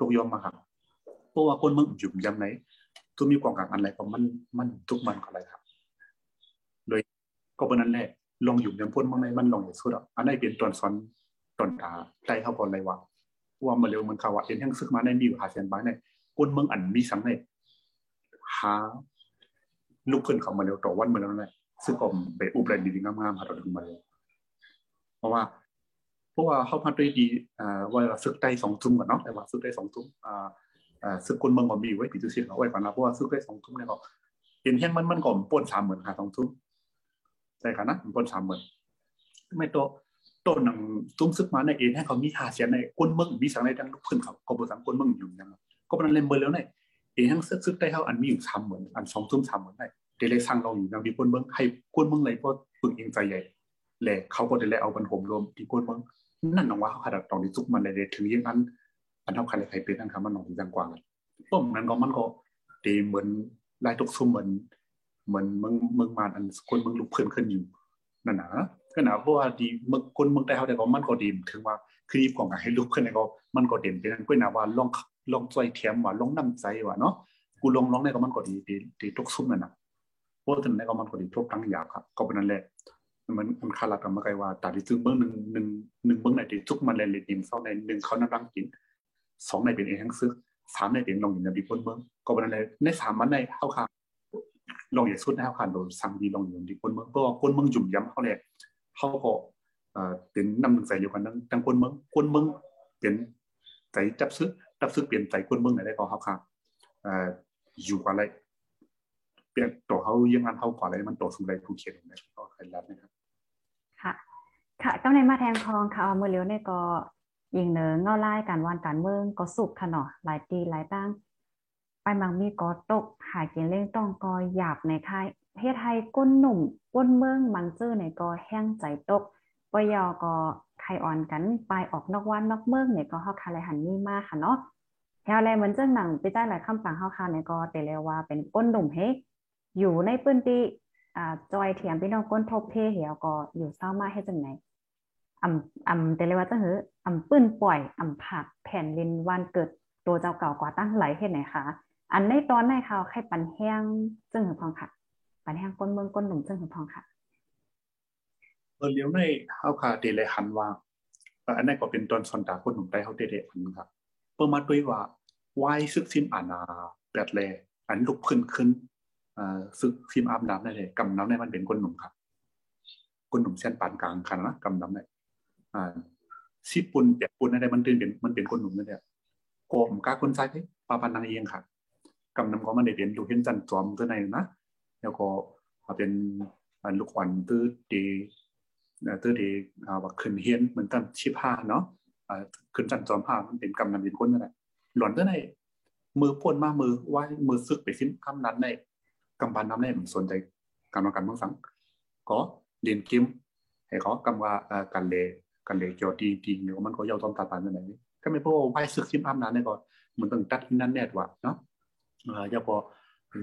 B: ตกยอมมาครับเพราะว่าคนเมืองอยู่ยำไหนตัวมีความกลางอะไรก็มันมันทุกมันก็อะไรครับ โดยก็เป็นนั้นแหละลงอยู่ยำคนเมืองในมันลงอย่างสุดอะอันนี้เป็นตอนซ้อนตอนตาใจเขาก่อนเลยว่าว่ามาเร็วมันเขาว่าเอ็นทั้งซึกมาในมีอยู่หาเสียนบ้านในคนเมืองอันมีสังในหา ลุกขึ้นเขามาเร็วต่อวันมาแล้วนั่นแหละซึ่งผมไปอุบแลนดีงามๆหาเราถึงมาเลยเพราะว่าเพราะว่าเขาพัดด้วยดีอ่าว่าซึกได้สองทุ่มก่อนเนาะแต่ว่าซึกได้สองทุ่มอ่าอ่าซึกคนเมืองก็มีไว้ปีตุเสียงเอาไว้ก่อนนะเพราะว่าซึกได้สองทุ่มเนี่ยก็เห็นแห้งมันมันก่อนป่นสามหมื่นหาสองทุ่มใช่ค่ะนะป่นสามหมื่นไม่โตต้นหนังตุ้มซึกมาในเองให้เขามีหาเสียในคนเมืองมีสังในดังลุกขึ้นเขาก็บสังคนเมืองอยู่ยังก็เป็นเล่นเบอร์แล้วเนี่ย เองทั้งซึกซึกได้เท่าอันมีอยู่สามหมื่นอันสองทุ่มสามหมื่นได้เดเลยสั่งเราอยู่นำที่คนเมืองให้คนเมืองเลยเพราะปึกเองใจใหญ่แหละเขาก็ได้เลยเอาบันหมรวมที่คนเมืองนั่นน้องว่าเขาขนาดตอนที่ซุกมันเลยถึงยังอันอันเท่าใครเลยใครเป็นนั่นครับมันน้องจังกว่ากันต้มนั้นก็มันก็ดีเหมือนลายตกซุ่มเหมือนเหมือนเมืองเมืองมาอันคนเมืองลุกขึ้นขึ้นอยู่นั่นนะก็นะเพราะว่าดีเมืองคนเมืองใต้เขาแต่ก็มันก็ดีถึงว่าคลิปของให้ลุกขึ้นในก็มันก็เด่นเป็นนั้นก็นะว่าลอง ลงใจเทียมว่าลงน้ำใจว่าเนาะกูลงลองในก็มันก็ดีดีดีทุกซุ่มนั่นนะเพราะฉะนั้นในก็มันก็ดีทุกตั้งยากครับ ก็เป็นนั่นแหละมันมันคารากันมาไกลว่าตาที่ซึ่งเบื้องหนึ่งหนึ่งหนึ่งเบื้องในที่ทุกมันเลยเลยดิมเศร้าในหนึ่งเขานั่งรังกินสองในเป็นเองทั้งซึกสามในเป็นลงอยู่ในดีคนเบื้องก็เป็นนั่นแหละในสามมันในเข้าค่ะลงอย่างสุดในเข้าค่ะโดยสั่งดีลงอยู่ดีคนเบื้องเพราะว่าคนเมืองจุ่มย้ำเขาเนี่ยเขาก็เอ่อเป็นนำหนึ่งใส่อยู่กันทั้งทั้งคนเมืองคนเมืองเป็นใจจับซึก จับซึกเปลี่ยนใจคนเมืองไหนได้ก็เขาค่ะอ่ออยู่อะไรเปลี่ยนตัวเขายังงานเขาก่อนอะไรมันตัวสุดเลยผู้เขียนนะก็ใครรับนะครับ
A: ค่ะ ค่ะกำในมาแทงทองค่ะเอามือเลี้ยวเนี่ยก็ยิงเนื้อเงาไล่การวันการเมืองก็สุกค่ะเนาะหลายตีหลายตั้งไปบางมีก็ตกหากินเล่งต้องก็หยาบในค่ายเฮ็ดให้ก้นหนุ่มก้นเมืองมังเจอในก็แห้งใจตก ปยอก็ไข่อ่อนกันไปออกนอกวันนอกเมืองเนี่ยก็เฮาคาเลยหันนี่มากค่ะเนาะแถวแลเหมือนเจ้าหนังไปใต้หลายคำสั่งเฮาคาเนี่ยก็แต่แล้วว่าเป็นก้นหนุ่มเฮอยู่ในพื้นที่อ่าจอยเถียมพี่น้องก้นทบเพเหี่ยวก็อยู่เศร้ามาให้จังไหนอ่ำอ่ำแต่เลยว่าจังหืออ่ำปื้นปล่อยอ่ำผักแผ่นลินวันเกิดตัวเจ้าเก่ากว่าตั้งไหลเฮ็ดไหนคะอันในตอนในข่าวไข่ปันแห้งจึงหือพองค่ะ ปันแห้งก้นเมืองก้นหนุ่มจึงหือพองค่ะ
B: เออเลี้ยวในเฮาคาเดเลหันว่าอันนั้นก็เป็นตอนสอนตาคนหนุ่มได้เฮาเดเดอันครับเปิ่มาด้วยว่าวายซึกซิมอานาแปดแลอันลุกขึ้นขึ้นเอ่อซึกซิมอาบน้ำได้เลยกำน้ำในมันเป็นคนหนุ่มครับคนหนุ่มเส้นปานกลางคันนะกำน้ำในอ่าสิปุ่นแปดปุ่นอะไรมันเป็นเป็นมันเป็นคนหนุ่มนั่นแหละโกมกาคนซ้ายที่ปาปันนางเองค่ะกำน้ำก็มันได้เป็นลูกเห็นจันทร์จอมตัวในนะแล้วก็มาเป็นลูกขวัญตื้อดี ตัวเด็กอ่าว่าขึ้นเฮียนเหมือนกันชิพาเนาะขึ้นจันจอมผ้ามันเป็นกำนันเป็นคนนั่นแหละหลอนตัวไหนมือพ่นมามือไหวมือซึกไปซิมคำนั้นในกำบันน้ำในมันสนใจการมากันเมืองสังก็เรียนเกมให้เขากำว่าอ่ากันเลกันเลเกี่ยวดีดีเนี่ยมันก็ยาวตอมตาปานนั่นแหละก็ไม่พอไหวซึกซิมอำนั้นเนี่ยก็มันต้องตัดนั่นแน่ว่าเนาะอย่าแล้วก็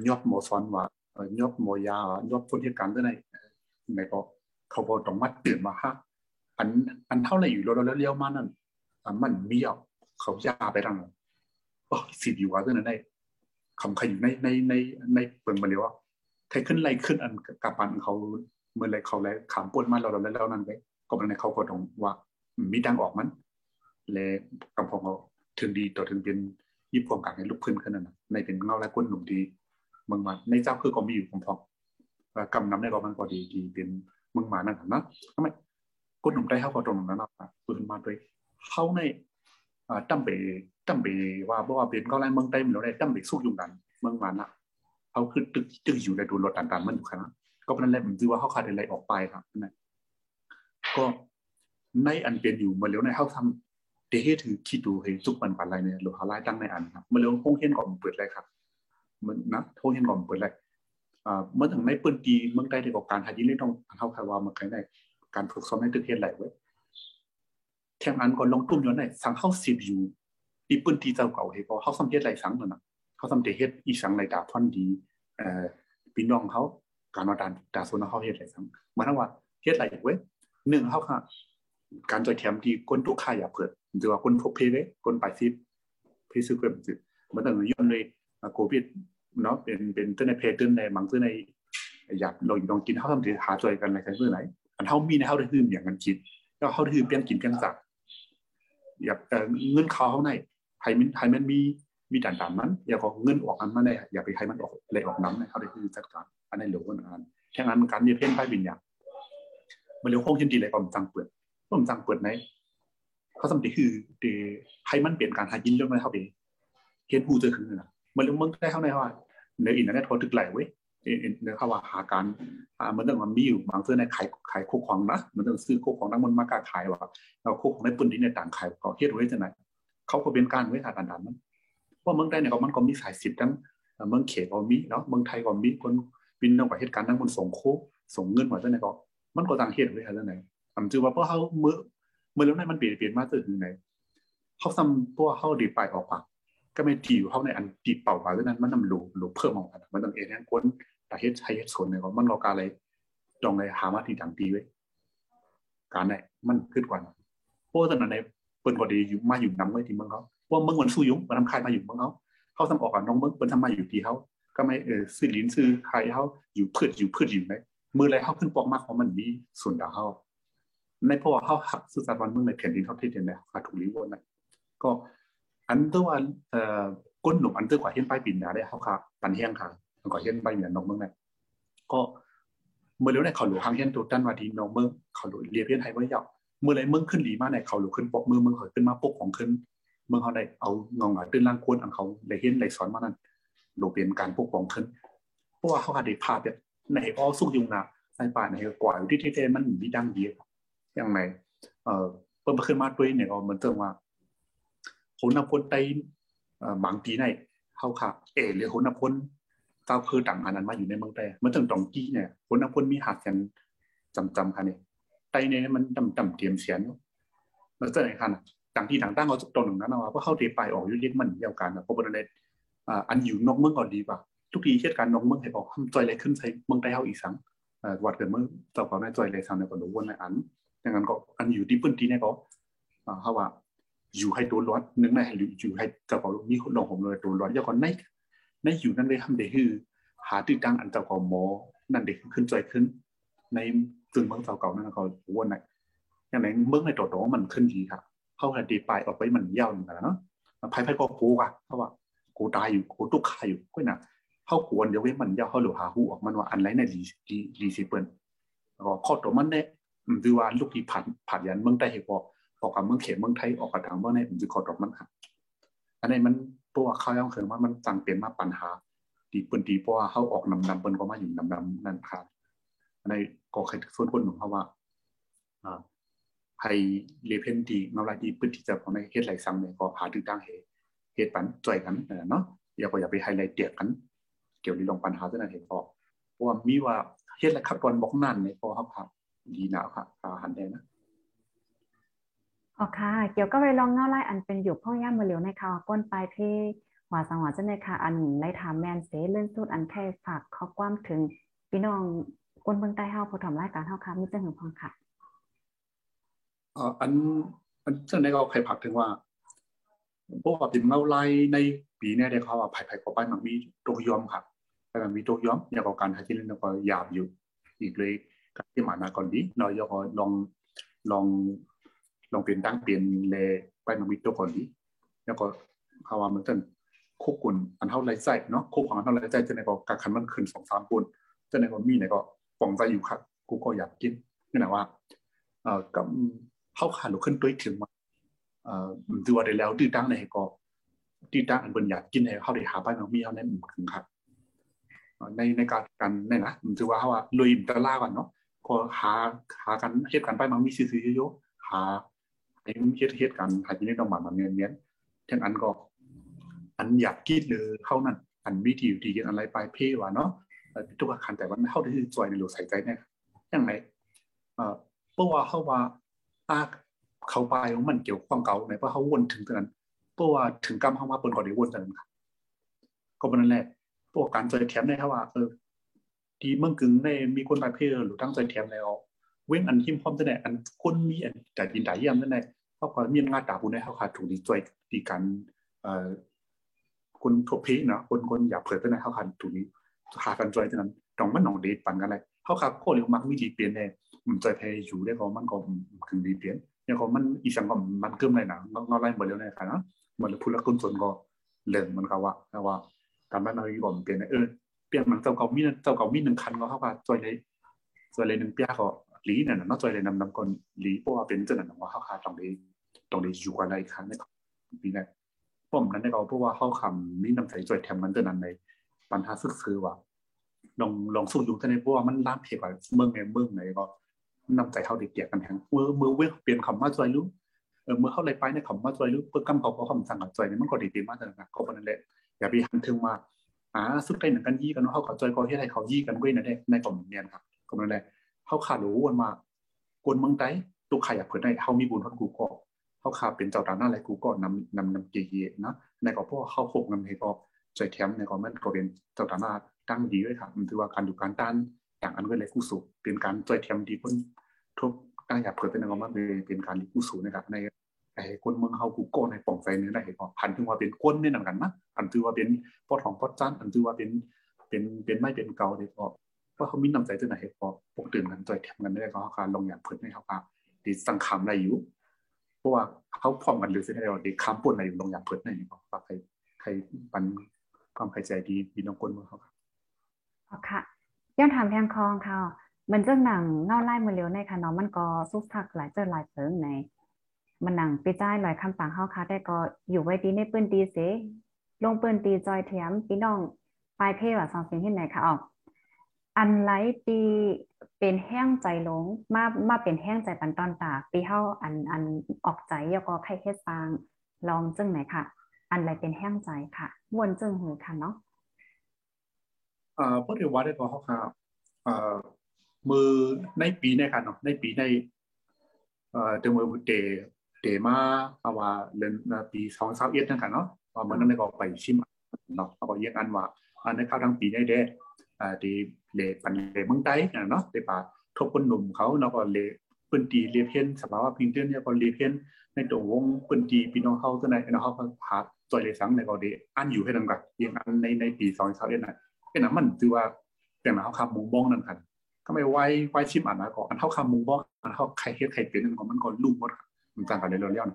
B: ยอบหมอสอนว่าย่อยอบหมอยาว่ายอบคนเหตุการตัวไหนไหนก็ เขาบอกต้องมาตื่นมาฮะอันอันเท่าไหร่อยู่แล้วแล้วเลี้ยวมานั่นอันมันมีอะเขายาไปทางนั้นโอ้สิบอยู่ว่าเรื่องนั้นได้คำใครอยู่ในในในในเปิงมาเร็วอะใครขึ้นไรขึ้นอันกับปันเขาเมื่อไรเขาแล้วขามปนมาเราเราแล้วนั่นไปก็เป็นในเขาก็ต้องว่ามีดังออกมันและกำพองเขาถึงดีต่อถึงเป็นยิบความกลางในลูกพื้นขึ้นนั่นนะในเป็นเงาและก้นหนุ่มดีเมืองมันในเจ้าคือก็มีอยู่กำพองกำน้ำในก็มันก็ดีดีเป็น มึงมานั่นนะทำไมกดหนุ่มได้เข้าก็ตรงนั้นนะปืนมาด้วยเขาในอ่าตั้มไปตั้มไปว่าเพราะว่าเป็นเขาไล่เมืองใต้มันเราได้ตั้มไปสู้ยุ่งกันเมืองมานะเขาคือตึกตึกอยู่ในดูรถต่างๆมันอยู่ขนาดก็เป็นอะไรผมคิดว่าเขาขาดอะไรออกไปครับนั่นก็ในอันเป็นอยู่มาเร็วในเขาทำเดเฮถือคิดดูเฮ้ยทุกปันปันอะไรเนี่ยหรือหาไล่ตั้งในอันครับมาเร็วห้องเฮียนก่อนเปิดเลยครับมันนะห้องเฮียนก่อนเปิดเลย เมื่อถึงในปืนตีเมืองใต้ที่กับการหายินเล่นต้องเท่าครว่ามันใครได้การฝึกซ้อมในตึกเทียนไหลไว้แข่งอันก่อนลงตุ้มย้อนไหนสังเข้าสิบอยู่อีปืนตีเจ้าเก่าเฮก็เขาสำเร็จไหลสังนั่นะเขาสำเร็จเฮ็ดอีสังไหลดาท่อนดีเอ่อพี่น้องเขาการมาดานดาโซนเขาเฮ็ดไหลสังมาทั้งว่าเฮ็ดไหลไว้หนึ่งเข้าค่ะการจอยแถมที่ก้นทุกข่ายอย่าเปิดหรือว่าก้นพกเพลเว้ก้นปลายซิปเพซึกเพิ่มสิมันต้องย้อนเลยโควิด เนาะเป็นเป็นต้นในเพจต้นในมังต้นในอยากเราลองกินเขาทำถือหาจอยกันอะไรกันเพื่อไหนอันเขามีในเขาได้ฮืมอย่างกันคิดแล้วเขาได้ฮืมเปลี่ยนกินเปลี่ยนสักอยากเงินเขาเขาในให้มันให้มันมีมีด่านด่านมันอย่าก็เงินออกอันมาได้อย่าไปให้มันออกเลยออกน้ำในเขาได้ฮืมจัดการอันในหลวงอันแค่นั้นการมีเพ่นไพ่บินอย่างมันเร็วคงเช่นดีเลยก็มันจังเปิดก็มันจังเปิดในเขาสำติคือเดให้มันเปลี่ยนการหายินเรื่องอะไรเขาไปเห็นหูเจอคือนะมันเรื่องมึงได้เข้าในว่า ในอินเทอร์เน็ตเขาถึกไหลเว้ยเนื้อเขาว่าหาการอ่ามันต้องมันมีอยู่บางเสื้อในขายขายคู่ของนะมันต้องซื้อคู่ของทั้งมันมากาขายว่าเราคู่ของในปุ่นที่ในต่างขายก็เฮ็ดไว้จะไหนเขาก็เป็นการไว้ทางการนั้นเพราะเมืองไทยเนี่ยมันก็มีสายสิทธิ์ทั้งเมืองเขตก็มีเนาะเมืองไทยก็มีคนบินนอกประเทศการทั้งมันส่งโคส่งเงินมาจะไหนก็มันก็ต่างเฮ็ดไว้ทางไหนผมจือว่าเพราะเขาเมื่อเมื่อแล้วในมันเปลี่ยนเปลี่ยนมาจะถึงไหนเขาซ้ำตัวเขาดีไปออกปาก ก็ไม่ตีอยู่เข้าในอันตีเป่าว่านั้นมันนำหลูหลูเพิ่มออกมามันต้องเอ็นแห้งก้นแต่เฮ็ดใช้เฮ็ดส่วนเนี่ยมันรอการอะไรจองเลยหามาที่ดังตีไว้การไหนมันขึ้นกว่าเพราะฉะนั้นในเปิ้นก็ดีอยู่มาอยู่นำไว้ที่มืองเขาว่าเมืองมันสู้ยุงมันทำคายมาอยู่มืองเขาเขาทำออกกับน้องมืองเป็นทำมาอยู่ที่เขาก็ไม่เออซื้อลิ้นซื้อใครเขาอยู่เพืชออยู่เพืชอยู่ไหมมืออะไรเขาขึ้นปอกมากเพราะมันมีส่วนดาวเขาในเพราะว่าเขาหักสุดสัปดาห์เมืองในแผ่นดินเขาที่เดียนเนี่ยขาดถูกลิ้วนนะก็ อันตัวเอ่อก้นหนุ่มอันตัวกว่าเห็นป้ายปิ่นาได้เขาค่ะปันแห้งค่ะก่อนเห็นป้ายเหนือนองเมืองเนี่ยก็เมื่อเร็วในเขาหลวงหางเห็นตัวด้านว่าดีนองเมืองเขาหลวงเรียบเรียนไทยไว้ยาวเมื่อไรเมืองขึ้นดีมากในเขาหลวงขึ้นปกมือเมืองเขาขึ้นมาปกของขึ้น เมืองเขาได้เอาเงาหงายตื้นล่างควรอันเขาได้เห็นได้สอนมานั้นโลเปลี่ยนการปกป้องขึ้นเพราะว่าเขาได้ภาพแบบในอ้อสู้ยุงนะในป่าในกว่าอยู่ที่เที่มันมีดังดีอย่างไรเอ่อเพิ่มขึ้นมาด้วยเนี่ยก็เหมือนเติมว่า คนนับคนไต บางปีใน เขาค่ะเอ หรือ คนนับคน เจ้า คือ ต่าง อันนั้น มา อยู่ ใน เมือง แต่เมื่อถึง ตอง กี้ เนี่ย คนนับคน มี หัก กัน จำจำค่ะเนี่ยไต เนี่ย มันจำจำเตรียม เสียนแล้วเจอไหนค่ะต่างที่ต่างตั้งเอาตรงหนึ่งนั้นว่าเพราะเข้าเทไปออกยุ่เล็กมันเดียวกันนะเพราะประเด็นอันอยู่นอกเมืองก่อนดีป่ะทุกทีเหตุการนอกเมืองให้บอกทำจอยอะไรขึ้นใส่เมืองใต้เฮาอีกสังวัดเกิดเมื่อเจ้าของนายจอยอะไรสังในก็รู้ว่าในอันดังนั้นก็อันอยู่ที่พื้นที่เนี่ยก็เขาว่า อยู่ให้ตัวร้อนนึงในให้อยู่ให้เจ้าของมีคนลงผมเลยตัวร้อนเจ้าของในในอยู่นั่นเลยทำได้คือหาตื้อตั้งอันเจ้าขอหมอนั่นเด็กขึ้นใจขึ้น ในตึงเมืองเจ้าเก่านั่นก็ว่าไหนอย่างไรเมืองในตัวโตมันขึ้นดีครับเข้าให้ตีไปออกไปมันเยาหนึ่งแล้วเนาะภายภายก็กูอะเพราะว่ากูตายอยู่กูตุกขายอยู่ก็น่ะเข้าควรเดี๋ยวเว้มันเยาเขาหรือหาหูออกมันว่าอันไรในรีรีรีสิเปิลแล้วก็ข้อตัวมันเนี่ยคือว่าลูกที่ผ่านผ่านยันเมืองใต้เหตุบ ออกกับเมืองเขตเมืองไทยออกกับทางเมืองในคือข้อตัวมันครับอันนี้มันตัวเขายังเคยว่ามันจังเปลี่ยนมาปัญหาดีเปิลดีเพราะว่าเขาออกนำนำเปิลก็มาอยู่นำนำนั่นครับอันนี้ก็เคยส่วนคนหนึ่งเขาว่าอ่าให้เรียนดีเงาลายดีปืนที่จะพอในเฮ็ดไหลซ้ำเนี่ยก็หาดึงตั้งเหตุเหตุปันจ่อยกันเนาะอย่าก็อย่าไปไฮไลท์เตียกัน เกี่ยวกับลงปัญหาเท่านั้นเองพอเพราะว่ามีว่าเฮ็ดและขับตอนบอกนั่นเนี่ยพอครับครับดีหนาวครับหันได้นะ
A: อ๋อค่ะ เกี่ยวก็ไปลองเงาไล่อันเป็นอยู่พ่อย่ามาเหลียวในข่าวก้นปลายเพหัวสังหวะเจ้าในค่ะ อันไล่ถามแมนเสเลื่อนสุดอันแค่ฝากข้อความถึงพี่น้องคนเมืองใต้เฮาผู้ทำรายการเฮาค่ะมีเจ้าหึงพองค่ะ
B: อันอันเจ้าในก็ใครผักถึงว่าพวกแบบเป็นเงาไล่ในปีนี้ได้เขาว่าภายภายก็ไปมันมีตัวยอมครับแต่มันมีตัวยอมอย่างกับการหาที่เล่นก็หยาบอยู่ อีกเลยการที่มานาก่อนดีเราอยก็ลองลอง ลองเปลี่ยนตั้งเปลี่ยนเลไปมันมีตัวก่อนดีแล้วก็เขาว่ามันเต้นคุกกุนอันเท่าไรใจเนาะคุกของอันเท่าไรใจจะในก็การคันมันขึ้นสองสามคนจะในก็มีในก็ปองใจอยู่ครับกูก็อยากกินนี่นะว่าเอ่อกับเข้าขาลุกขึ้นด้วยถึงมาเอ่อดูว่าได้แล้วดื้อตั้งในก็ดื้อตั้งอันบนอยากกินให้เข้าได้หาไปมันมีเอาในหมู่ถึงครับในในการกันนี่นะมันถือว่าเขาว่าลุยตะล่าก่อนเนาะก็หาหากันเฮ็ดกันไปมันมีซื่อเยอะๆหา ไอ้เฮ็ดเฮ็ดกันหากินได้ต้องมามันเนียทั้งอันก็ อันอยากกินเลยเข้านั่นอันมีที่อยู่ที่กินอะไรไปเพ่ว่าเนาะทุกคันแต่ว่าเข้าได้จอยในหลวงใส่ใจเนี่ยยังไงเอ่อเพราะว่าเขาว่าอาเขาไปมันเกี่ยวความเก่าในเพราะเขาวนถึงตรงนั้นเพราะว่าถึงกรรมเขามาเปิดก่อนเดี๋ยวนตรงนั้นครับก็เป็นนั่นแหละพวกการใจแถมได้ครับว่าเออดีเมื่อกึ่งในมีคนไปเพื่อหรือตั้งใจแถมแล้ว เว้นอันทิมพร้อมจะไหนอันคนมีอันแต่ดินแต่เยี่ยมนั่นแหละ เพราะว่ามีงานดาบุญในเขาขาดถูกดีใจดีกันเอ่อคนทั่วเพเนาะคนคนอยากเผยไปในเขาขาดถูกนี้หากันใจนั้นต้องมันหนองเดปันกันเลยเขาขาดก็เรียกมักมีดีเปลี่ยนแน่มันใจแพ้อยู่ได้ก็มันก็กึ่งดีเปลี่ยนเนี่ยก็มันอีสังก็มันเกิ่มเลยนะเงาไล่หมดแล้วเนี่ยค่ะนะมันพูดแล้วคนส่วนก็เลิงมันก็ว่าว่าการบ้านเราอีกอมเปลี่ยนเออเปลี่ยนมันเจ้าเก่ามีเจ้าเก่ามีหนึ่งคันก็เข้ามาจอยเลยจอยเลยหนึ่งเปียก็ ลีเนี่ยนะจอยเลยนำนำก่อนลีเพราะว่าเป็นเจ้าหน้าที่ว่าเข้าคาตรงนี้ตรงนี้อยู่กันในคันนี่ปีนี้ป้อมนั้นได้ก็เพราะว่าเข้าคำมีน้ำใสจอยแถมมันเจ้านั้นในปัญหาซึกซื้อว่าลองลองสู้อยู่ท่านในเพราะว่ามันล้ามเพกว่าเมืองในเมืองไหนก็นำใจเท่าเด็กเกียกันแทงเมื่อเมื่อเว้เปลี่ยนคำมาจอยรู้เออเมื่อเข้าไรไปในคำมาจอยรู้เพื่อกำเขาเขาคำสั่งกับจอยเนี่ยมันก็ดีดีมากเลยนะเขาเป็นนั่นแหละอย่าไปหันถึงมาอ่าสุดใกล้หนังกันยี่กันเขาเขาจอยก็ให้เขายี่กันด้วยนะเด็ในกลุ่มเนียครับก็นั่นแหละ เขาขาดรู้วนมากวนเมืองไตตุกใครอยากเปิดได้เขามีบุญทอดกูก็เขาขาเป็นเจ้าตาหน้าอะไรกูก็นำนำนำเกียนะในก็พวกเขาหกนำให้ก็ใจแถมในก็มันก็เป็นเจ้าตาหน้าตั้งดีด้วยครับมันถือว่าการดูการต้านอย่างอันก็เลยกู้สูเป็นการใจแถมดีพ้นทุกตั้งอยากเปิดเป็นก็มันเป็นการกู้สูนะครับในไอ้คนเมืองเฮากูโก้ในป่องใจเนื้อได้ก็พันถึงว่าเป็นคนเนี่นั่นกันนะอันถือว่าเป็นปอดทองปอดจันอันถือว่าเป็นเป็นเป็นไม่เป็นเก่าได้ก็ พราเขามีน้ำใจจังได๋ให้พอปกตื่นกันจอยแถมกันได้ก็เขาการลงอย่างเพิ่นให้เขาก็ดิสังคมได้อยู่เพราะว่าเขาพร้อมกันหรือเสิได้ว่าดิคำปุ่นอะไรอยู่ลงอย่างเพิ่นได้ก็ว่าใครใครปันความเข้าใจดีพี่น้องคนมือเขาครับ
A: อ๋อค่ะย้อนถามแพงคองค่ะมันเจ้าหนังเงาไล่มือเร็วในค่ะเนาะมันก็ซุกทักหลายเจ้าหลายเพิงในมันหนังไปจ่ายลอยคำปังเฮาค่ะแต่ก็อยู่ไว้ดีในปืนตีเสลงปืนตีจอยเทียมพี่น้องปลายเพศว่าสองสิ่งที่ไหนคะออก อันไลตีเป็นแห้งใจลงมามาเป็นแห้งใจปันตอนตาปีเฮาอันอันออกใจแล้วก็ไข่เฮ็ดฟางลองจึงไหนค่ะ อันไรเป็นแห้งใจค่ะวนจึงหือค่ะเนาะ
B: อ่าพอดีว่าได้ก็เฮาค่ะอ่ามือในปีในค่ะเนาะในปีในเอ่อเดมือเดเดมาเอาว่าเดือนปี2021นั่นค่ะเนาะว่ามันนั้นก็ไปชิมเนาะเอาก็เรียกอันว่าอันในข้าวทั้งปีได้เด้ ดีเลปันเลเมืองใต้เนาะได้ป่าทบคนหนุ่มเขาเนาะก็เลปืนตีเลียเพียนสภาวะพิงเตือนเนี่ยก็เลียเพียนในตัววงปืนตีพี่น้องเขาตัวไหนเนาะเขาพาจอยเลยสังในก็ดีอันอยู่ให้ดังกันยังอันในในปี2021น่ะเป็นนั้นมันถือว่าเป็นเขาคำมุงบ้องนั่นค่ะก็ไม่ไว้ไว้ชิมอ่านนะก็อันเท่าคำมุงบ้อกอันเท่าใครเฮ็ดใครเป็นนั่นก็มันก็ลูกหมดมันต่างกันในเรื่อง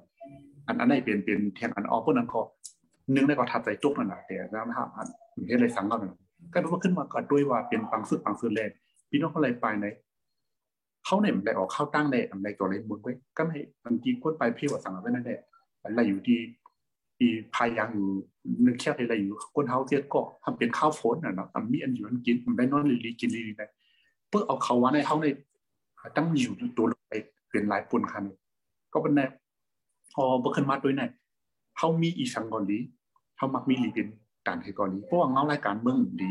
B: อันอันไหนเป็นเป็นเทียงอันออพวกนั้นก็นึงได้ก็ทัดใจจุกนั่นแหละแต่นะครับอันเฮ็ดอะไรสังก็นั่น ก็รู้ว่าขึ้นมาก็ด้วยว่าเป็นปังซึกปังซึแรงพี่น้องเขาเลยไปในเขาเนี่ยได้ออกเข้าตั้งในอันตัวเลยมุนไว้ก็ไม่มันจีคนไปพี่ว่าสั่งไว้นั่นแหละอะไรอยู่ที่ที่พายางอยู่นึกแค่อะไรอยู่คนเฮาเทียก็ทำเป็นข้าวโฟนน่ะเนาะมีอันอยู่อันกินมันได้นอนลีกินลีได้เพื่อเอาเขาว่าในเขาในตั้งอยู่ตัวไปเป็นหลายปุ่นคันก็เป็นแน่พอบ่ขึ้นมาด้วยไหนเขามีอีสังกอนดีเขามักมีลีเป็น การให้ก่อนดีเพราะว่าเงารายการเมืองดี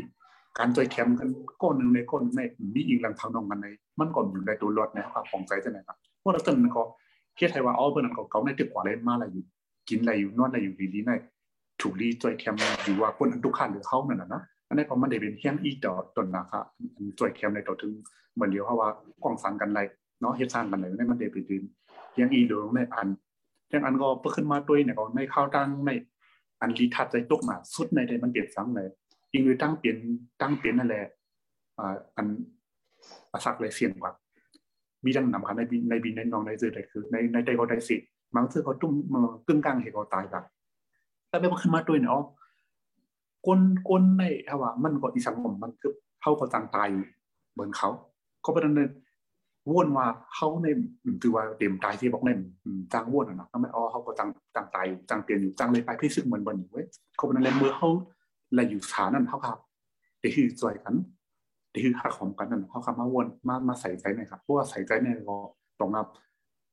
B: การจอยแคมกันก้อนหนึ่งในก้อนในมีอีกหลังทางนองกันในมันก่อนอยู่ในตัวรถนะครับของใจจะไหนครับพวกเราต้นก็เฮ็ดให้ว่าอ๋อเพิ่นนั้นก็เขาในตึกกว่าเล่นมาอะไรอยู่ กินอะไรอยู่นอนอะไรอยู่ดีๆในถูกรีจอยแคมอยู่ว่าคนอันทุกขันหรือเขานั่นน่ะนะอันนี้พอมันได้เป็นเฮียงอีดอตนนะครับจอยแคมในตัวถึงเหมือนเดียวเพราะว่ากองสังกันไรเนาะเฮ็ดสร้างกันไรในมันได้ไปดึงเฮียงอีดอในอันอย่างอันก็เพิ่ขึ้นมาด้วยเนี่ยก็ในข้าวตั้งใน อันรีทัดใจตกมาสุดในใดมันเปลี่ยนสังเลยยิงโดยตั้งเปลี่ยนตั้งเปลี่ยนนั่นแหละอ่าอันประสักเลยเสี่ยงกว่า มีดังนำคันในบินในบินในนองในเจอได้คือในในใจก็ได้สิบางซื่อเขาตุ้มกึ่งกลางเหตุเขาตายแบบแต่ไม่ขึ้นมาด้วยเนาะคนคนในถ้าว่า มันก็อีสังคมมันคือเขาก็จังตายเหมือนเขา ก็เป็นนั้น ว่นว่าเขาในถือว่าเต็มตายที่บอกในจังว่นอะนะทำไมอ๋อเขาก็จังจังตายจังเปลี่ยนอยู่จังเลยไปพี่ซึกเหมือนบนอยู่เว้ยเขาเป็นนั้นเมื่อเขาอะไรอยู่ฐานนั่นเขาครับเดี๋ยวคือจอยกันเดี๋ยวคือหักของกันนั่นเขาคำมาวนมามาใส่ใจในครับเพราะว่าใส่ใจในก็ตรงกับ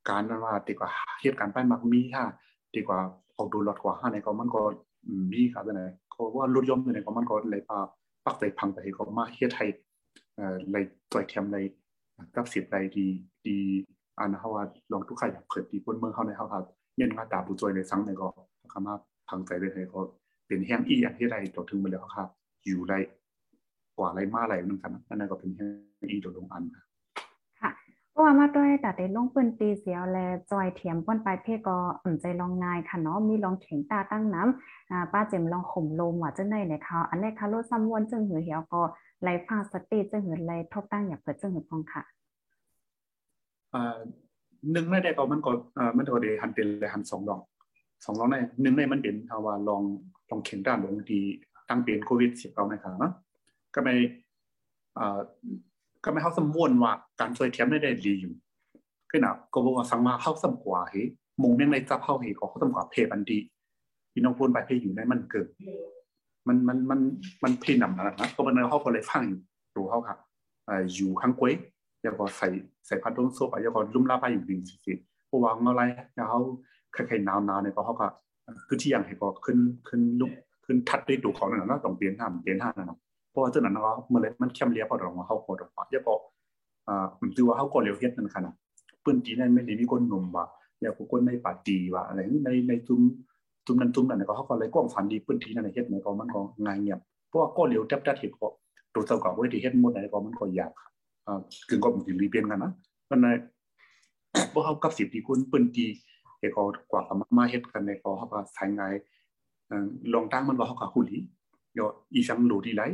B: การนั้นว่าดีกว่าเหตุการณ์ไปมักมีค่ะดีกว่าออกดูหลอดกว่าห้าในก็มันก็มีครับไหนเขาว่ารถยนต์ในก็มันก็เลยปาปักใจพังไปก็มาเฮ็ดให้เอ่อเลยต่อยเทียมเลย กับสิบใดดีดีอันเขาว่าลองทุกใครอยากเปิดดีบนเมืองเขาในเขาครับเงินมาตาผู้จอยในสังในก็คำว่าพังใจเลยให้เขาเป็นแห้งอีอย่างที่ใดตัวถึงมาแล้วครับ อยู่ได้กว่าไรมาไรนึงกันนั่นก็เป็นแห้งอีตัวลงอัน
A: ครับะว่ามาด้วยแต่เดลงปืนตีเสียวแลจอยเทียมป้นปลายเพก็อุ่นใจลองงายค่ะเนาะมีลองเข็งตาตั้งน้ำอ่าป้าเจมลองข่มลมว่าจะได้เนี่ยเขาอันนี้ค่ะรถซ้ำวนจึงหือเหี่ยวก็ไลฟ้าสติจึงหือไลทบตั้งอยากเปิดจึงหือพองค่ะ
B: อ่าหนึ่งในได้ก็มันก็อ่ามันก็ได้หันเป็นเลยหันสองดอกสองดอกในหนึ่งในมันเป็นเอาว่าลองลองเข็งด้านลงดีตั้งเป็นโควิดสิบเก้าไหมครับนะก็ไม่อ่าก็ไม่เข้าสมวนว่าการช่วยเทียมได้ได้ดีอยู่คือนะก็บอกว่า สังมาเข้าสมกว่าเฮ้ยมุงเนื่องในจับเข้าเฮก็เข้าสมกว่าเพบันดีพี่น้องพูนไปเพอยู่ในมันเกิดมันมันมันมันพี่นำนะนะก็มันในเขาก็เลยฟังอยู่เขาครับอยู่ข้างกุ้ยแล้วก็ใส่ใส่พัดลมโซบแล้วก็ลุ่มลาไปอยู่ดิงสิเพราะว่าอะไรแล้วเขาใครๆหนาวๆเนี่ยก็เขาก็คือที่อย่างให้ก็ขึ้นขึ้นลุกขึ้นทัดได้วยดูเขาเนี่ยนะต้องเปลี่ยนห้ามเปลี่ยนห้ามนะเพราะว่าตัวนั้นเนาะเมื่อไรมันเข้มเลี้ยพอดอกมาเขาโคดออกมาแล้วก็อ่าผมถือว่าเขาก็เร็วเฮ็ดนั่นขนาดปืนจีนั่นไม่ด้มีคนหนุ่มว่าอยากคนในป่าตีว่าอะไรในในซุ้มตุ้มนั้นตุ้มนั้นก็เขาก็เลยกว้างฝันดีพื้นที่นั้นเฮ็ดในก็มันก็ง่ายเงียบเพราะว่าก็เร็วจับจัดเห็ดก็ตัวเจ้าก็ไว้ที่เฮ็ดหมดในก็มันก็ยากอ่ากึ่งก็มันสิรีเปลี่ยนกันนะมันในพวกเขากับสิบที่คุณปืนตีเหก็กว่ากับมาเฮ็ดกันในก็เฮาก็ใช้ไงลองตั้งมันว่าเฮาก็หลูดีไหลยอพอนลีเอาก็คือกว่ายอก็ถูลีเฮ็ดกันตัวเก่าก็คือกว่าในก็เฮาก็เอ่อเลยเลยฟังตัวก่อสิฟิแต่ตัวก็ก็ได้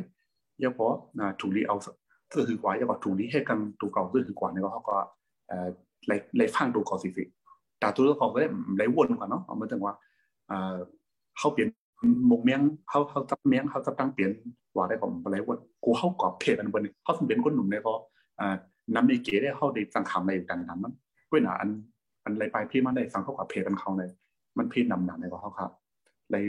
B: เลยวนกว่าเนาะเอามาถึงว่าเอ่อเฮาเปลี่ยนมงเมียงเฮาเฮาจับเมียงเฮาจับตั้งเปลี่ยนว่าได้ก็บ่เลยวนกูเฮากอบเพจอันบนเฮาสมเป็นคนหนุ่มในก็อ่านำในเก๋ได้เฮาได้สังคำในกันนั้นมันก้วยหนาอันอันไรไปพี่มันได้ฟังเขากับเพจกันเขาเลยมันพี่นำหนาในก็เขาครับเลย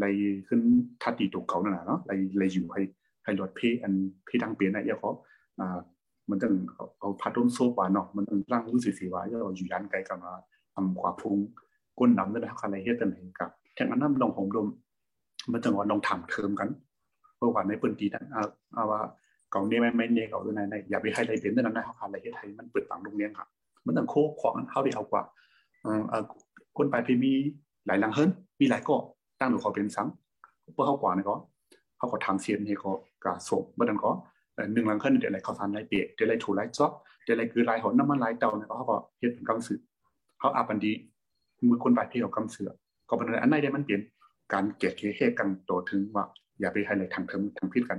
B: เลยขึ้นทัดดีตัวเก่านั่นแหละเนาะเลยเลยอยู่ให้ ให้รถพี่อันพี่ทางเปลี่ยนนะเยอะเขาอ่ามันต้องเอาพัดร่มโซ่ปาเนาะมันต้องร่างรู้สึกสีว่าเยอะอยู่ยันไกลกันมาทำกว่าพุงก้นน้ำนั่นแหละอะไรเฮ็ดตันเองกับแค่นั้นน้ำลงผมดมมันต้องว่าลองทำเทิมกันเพราะว่าในปืนตีนั้นเอาว่าเก่าเนี่ยไม่ไม่เนี่ยเก่าตัวยไหนอย่าไปให้ไรเป็นนั่นนะเขาขาดไรเฮ็ดให้มันเปิดฝังโรงเรียนครับมันต้องโคของเขาได้เอากว่าอ่อคนไปพี่มีหลายหลังเฮิรนมีหลายก็ตั้งหนูเขาเป็นสังเพื่อเขากว่านี่ก็ เขาก็ทางเสียนให้เขากาส่งเมื่อนั้นก็หนึ่งหลังเฮินเดี๋ยวอะไรเขาทานไรเปียกเดี๋ยวอะไรถูไรจ๊อบเดี๋ยวอะไรคือไรหอนน้ำมันไรเตาเนี่ยเขาก็เฮ็ดเป็นกำสือเขาอาบันดีมือคนไปพี่เขากำเสือก็เป็นอันไหนได้มันเปลี่ยนการเกลียดเฮ็ดกันโตถึงว่า อย่าไปให้อะไรทางเทิมทางพิษกัน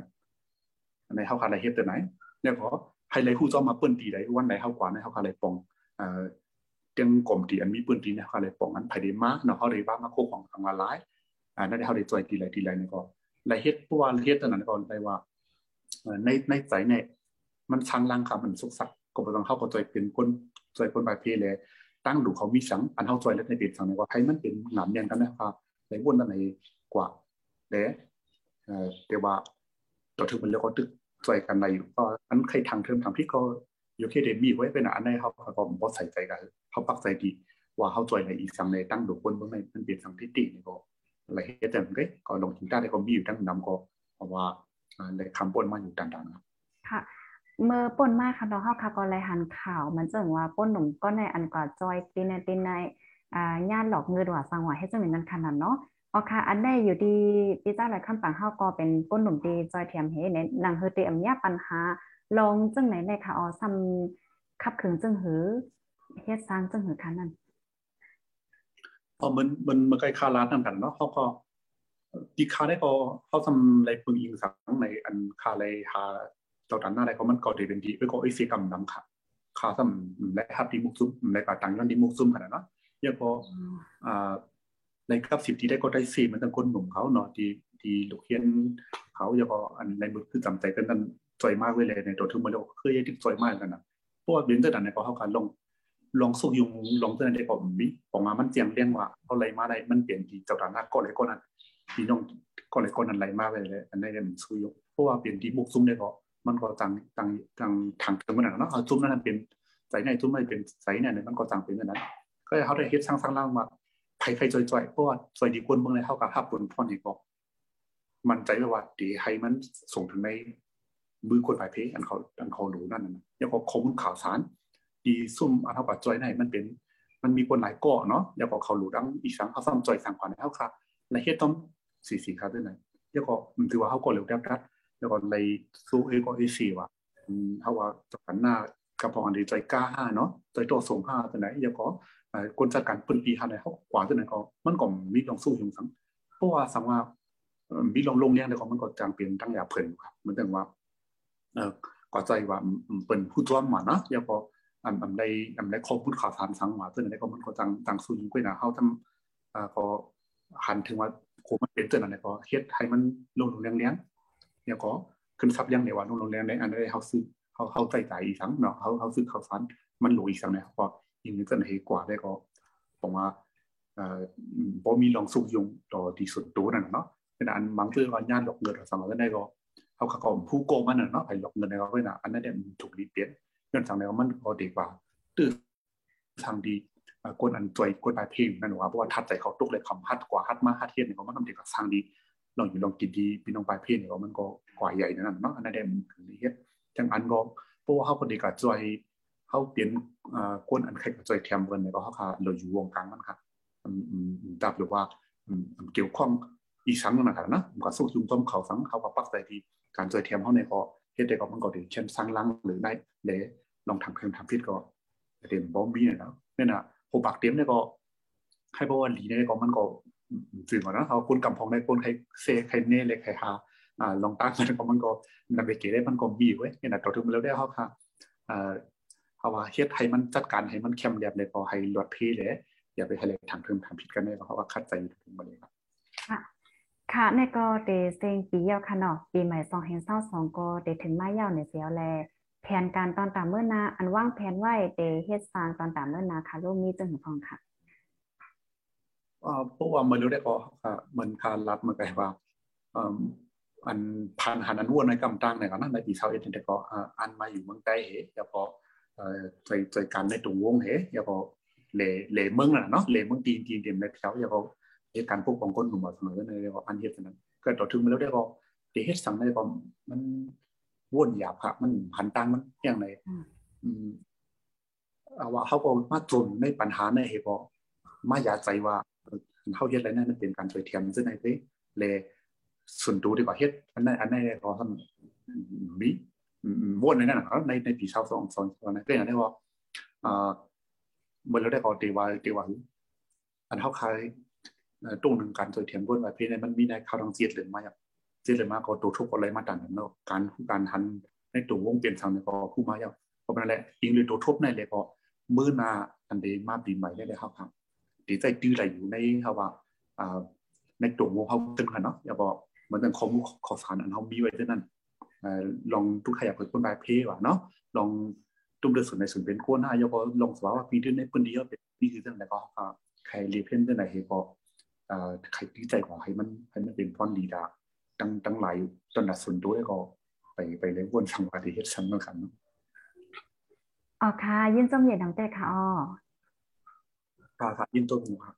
B: ในเขาขาดอะไรเฮ็ดตัวไหนเนี่ยก็ให้ไรคู่จ้อมาเปิ้นตีได้วันไหนเขากว่าในเขาขาดอะไรปองเอ่อเตียงกลมตีอันมีปืนตีเนี่ยเขาเลยป้องกันภายในมาเนาะเขาเลยว่ามาโคของทางละลายอ่านั่นเขาเลยจอยตีไรตีไรนี่ก็ ไรเฮ็ดเพราะว่าเฮ็ดตอนนั้นก็ได้ว่าในในใจเนี่ยมันชังลังครับมันสุกสักก็บ่ต้องเข้าก็จอยเป็นคนจอยคนปลายเพเลยตั้งดูเขามีสังอันเฮาจอยแล้วในเป็นสังนี่ว่าให้มันเป็นหนามเนียนกันนะครับในวนนั่นไหนกว่าเด้เอ่อแต่ว่าตัวถึงมันแล้วก็ตึกจอยกันในอยู่ก็อันใครทางเทิมทางพี่ก็อยู่แค่เดมีไว้เป็นอันในเขาก็บ่ใส่ใจกันเขาปักใจดีว่าเขาจอยในอีสังในตั้งดูคนเมื่อไม่มันเปลี่ยนสังทิฏฐินี่ก็ อะไรเฮ็ดจังก็ก็ลงถึงได้ก็มีอยู่ทั้งนำก็เพราะว่าในคำปนมาอยู่ต่างๆ
A: ค่ะเมื่อป่นมากค่ะน้องเฮาค่ะก็รายหันข่าวมันจึงว่าป่นหนุ่มก็ในอันกว่าจอยตีในตีในอ่าญาติหลอกเงินว่าสังหว่าให้จังเป็นนั้นขนาดเนาะอ๋อค่ะ อันได้อยู่ดีพี่เจ้าหลายคำปังเฮาก็เป็นป่นหนุ่มตีจอยเทียมเฮในนางเฮเตอมยาปัญหาลองจังไหนในค่ะอ๋อซ้ำขับขึงจังหือเฮ็ดสร้างจังหือคันนั้น
B: พอมันมันมันใกล้คาร้านนั่นกันเนาะเขาก็ดีคาได้ก็เขาทำอะไรปึงอิงสังในอันคาเลยหาเจ้าดันหน้าอะไรก็มันก็ได้เป็นดีไปก็ไอ้สีกรรมนำค่ะคาทำและฮับดีมุกซุมในกาตังยันดีมุกซุมขนาดเนาะยังพออ่าในกับสิบที่ได้ก็ได้สี่มันตั้งคนหนุ่มเขาเนาะที่ที่ลูกเฮียนเขายังพออันในมือคือจำใจกันนั่นจอยมากเวเลยในตัวทึงมาแล้วเคยยิ่งจอยมากกันนะเพราะว่าเบนเตอร์ดันในก็เขาการลง ลองสุกยุงลองเตือนได้ผมมีออกมามันเจียงเรียงว่าเอาไรมาไรมันเปลี่ยนที่เจ้าดานักก็เลยก็นั้นพี่น้องก็เลยก็นั้นไหลมาไปเลยอันนี้เนี่ยมันสู้ยุเพราะว่าเปลี่ยนที่มุกซุ้มได้ก็มันก็ต่างต่างต่างทางเติมมันเนาะเอาซุ้มนั้นเป็นใส่ในซุ้มไม่เป็นใส่เนี่ยมันก็ต่างเป็นนั้นก็เขาได้เฮ็ดสร้างสร้างล่างมาไผ่ไผ่จ่อยๆเพราะว่าจอยดีคนเมืองเลยเท่ากับภาพบนพ่อนี่ก็มันใจว่าดีให้มันส่งถึงในมือคนปลายเพอันเขาอันเขาหรูนั่นนะแล้วก็ข้อมูลข่าวสาร ดีซุ่มอันเท่ากับจอยในมันเป็น มันมีคนหลายก่อเนาะแล้วก็เขาหลูดังอีสังเขาซ้ำจอยสังขวัญเท่าค่ะและเฮ็ดต้องสี่สี่ครับด้วยนะแล้วก็มันถือว่าเขาก็เร็วดับดับแล้วก็ในสู้เอก็เอสี่ว่ะเขาว่าจับกันหน้ากับพออันดีใจกล้าห้าเนาะใจตัวส่งห้าตัวไหนแล้วก็คนจัดการปืนปีห้าไหนเขากว่าตัวไหนก็มันก็มีลองสู้อยู่สังเพราะว่าสังว่ามีลองลงเลี้ยงแต่ก็มันก็จางเปลี่ยนตั้งอย่าเพลินครับเหมือนกันว่าเอ่อก็ใจว่าเป็นผู้จ้อมมานะแล้วก็อันอันใดอั นใดข้อมูลข่าวสารสังว่าตัวไหนก็มันก็จังจังสู้ยิ่งกว่านะเฮาทำอ่าก็หันถึงว่าโคมันเป็นเตัวนั้นก็เฮ็ดให้มันลงลงเลี้ยงเลี้ยงเนี่ยก็ขึ้นซับเลี้ยงในว่าลงลงเลี้ยงในอันใดเฮาซื้อเฮาเฮาใจใจอีกสังเนาะเฮาเฮาซื้อข่าวสารมันหลูอีกสังเนี่ยก็ยิ่งจะให้กว่าได้ก็ผมว่าเอ่อบ่มีลองสุกยงต่อที่สุดตัวนั่นเนาะเป็นอันบางเรื่องว่าญาติหลอกเงินสมัยได้ก็เขาก็ผู้โกงมันเนาะไปหลอกเงินในเขาด้วยนะอันนั้นเนี่ยถูกรีเปลี่ยน เงินสั่งแล้วมันก็ดีกว่าตื้อทางดีกวนอันจอยกวนปลายเพลงนั่นว่าเพราะว่าทัดใจเขาตุกเลยคำฮัดกว่าฮัดมาฮัดเทียนเนี่ยมันทำดีกับทางดีลองอยู่ลองกินดีพี่น้องปลายเพลงเนี่ยมันก็กว่าใหญ่นั่นเนาะอันนั้นเนี่ยมันคือเฮ็ดจังอันก็เพราะว่าเขาก็ดีกับจอยเขาเปลี่ยนกวนอันใครกับจอยแถมเงินเนี่ยก็เขาค่ะเราอยู่วงกลางมันค่ะดับหรือว่าเกี่ยวข้องอีสังนั่นนะครับนะก็สู้ยุงต้มเขาสังเขาก็ปักใจที่การจอยเทียมเขาในก็เฮ็ดได้ก็มันก็ดีเช่นสร้างลังหรือได้เล ลองทำเครื่องทำพิษก็เต็มบอมบี้เนี่ยนะเนี่ยนะโหปากเต็มเนี่ยก็ใครบอกว่าหลีเนี่ยก็มันก็สื่อมานะเขาคนกำพองได้คนใครเซใครเน่เลยใครหาอ่าลองตั้งมันก็มันก็นำไปเกได้มันก็บีไว้ยเนี่ยนะต่อถึงแล้วได้เขาค่ะอ่าเพราะว่าเฮ็ดให้มันจัดการให้มันเข้มแลบเลยพอให้ลดเพเลยอย่าไปให้เลยทางเพิ่มทางผิดกันเลยเพราะว่าคัดใจถึงบ่ได้ครับ
A: ค่ะค่ะในก็เดเซงปีเยาวค่ะเนาะปีใหม่2 5 2 2ก็เดถึงมายาวในเสียวแล แผนการตอนตามเมื่อนา อันว่างแผนไว้เดเฮ็ดสร้างตอนตามเมื่อนาค่ะลูกมีจังหพองค่ะ
B: อ่าพราะว่ามันรู้ได้ก็ค่ะมันคารัดมันก็ว่าอ่าอันพันหันอันวนในกำตังเนี่ยก็นั่นในปีเช้าเอ็ดแต่ก็อันมาอยู่เมืองใต้เหแล้วก็เอ่อใจใจกันในตรงวงเหแล้วก็เหลเหลเมืองน่ะเนาะเหลเมืองตีนตีนเต็มในเช้าแล้วก็เหตุการณ์พวกของคนหนุ่มเสมอในแล้วก็อันเฮ็ดนั้นก็ต่อถึงมาแล้วได้ก็เดเฮ็ดสั่งได้ก็มัน วนหยาบค่ะมันหันตังมันอย่างไร
A: อืม
B: อืมเอาว่าเขาก็มาจนในปัญหาในเหตุบ่มาอยากใจว่าเขาเฮ็ดอะไรนั่นมันเป็นการช่วยเทียมซึ่งในที่เลยส่วนตัวดีกว่าเฮ็ดอันนั้นอันนั้นก็ทำมีอืมวนในนั้นน่ะในในปีชาวสองสองตอนนั้นก็อย่างได้ว่าอ่าเมื่อเราได้พอตีว่าตีว่าอันเขาคายเอ่อตรงหนึ่งการช่วยเทียมวนว่าเพศมันมีในข่าวทางเสียดหรือมาอย่างเสียดหรือมาก็ตัวทุกอะไรม จีเลยมากก็ต่างกันเนาะการผู้การทันในตัววงเปลี่ยนทางเนี่ยก็ผู้มาอย่างเพราะนั่นแหละยิงเลยตัวทุบในเลยก็มื้อนาอันเดมาปีใหม่ได้เลยครับครับดีใจดื้ออะไรอยู่ในครับว่าอ่าในตัววงเขาตึงกันเนาะอย่าบอกเหมือนเป็นข้อมูลขอสารอันเขามีไว้ที่นั่นลองทุกใครอยากเปิดคนบายเพย์ว่ะเนาะ ลองตุ้มเดือดส่วนในส่วนเป็นขั้วหน้าอย่าบอกลองสวาว่าปีเดือนในปืนเดียวเป็นนี่คือเรื่องอะไรก็ใครรีเพนเรื่องไหนเฮก็อ่าใครดีใจกว่าให้มันให้มันเป็นพรดีดา ตั้งตั้งหลายตอนนัดส่วนตัวแล้วก็ไปไปเล่นวนสังวาที่เฮ็ดซ้ำเหมือนกันเนาะ
A: อ๋อค่ะยินจมเหยียดน้ำแต่ค่ะอ้อ
B: ค่ะครับยินต้นหมูครับ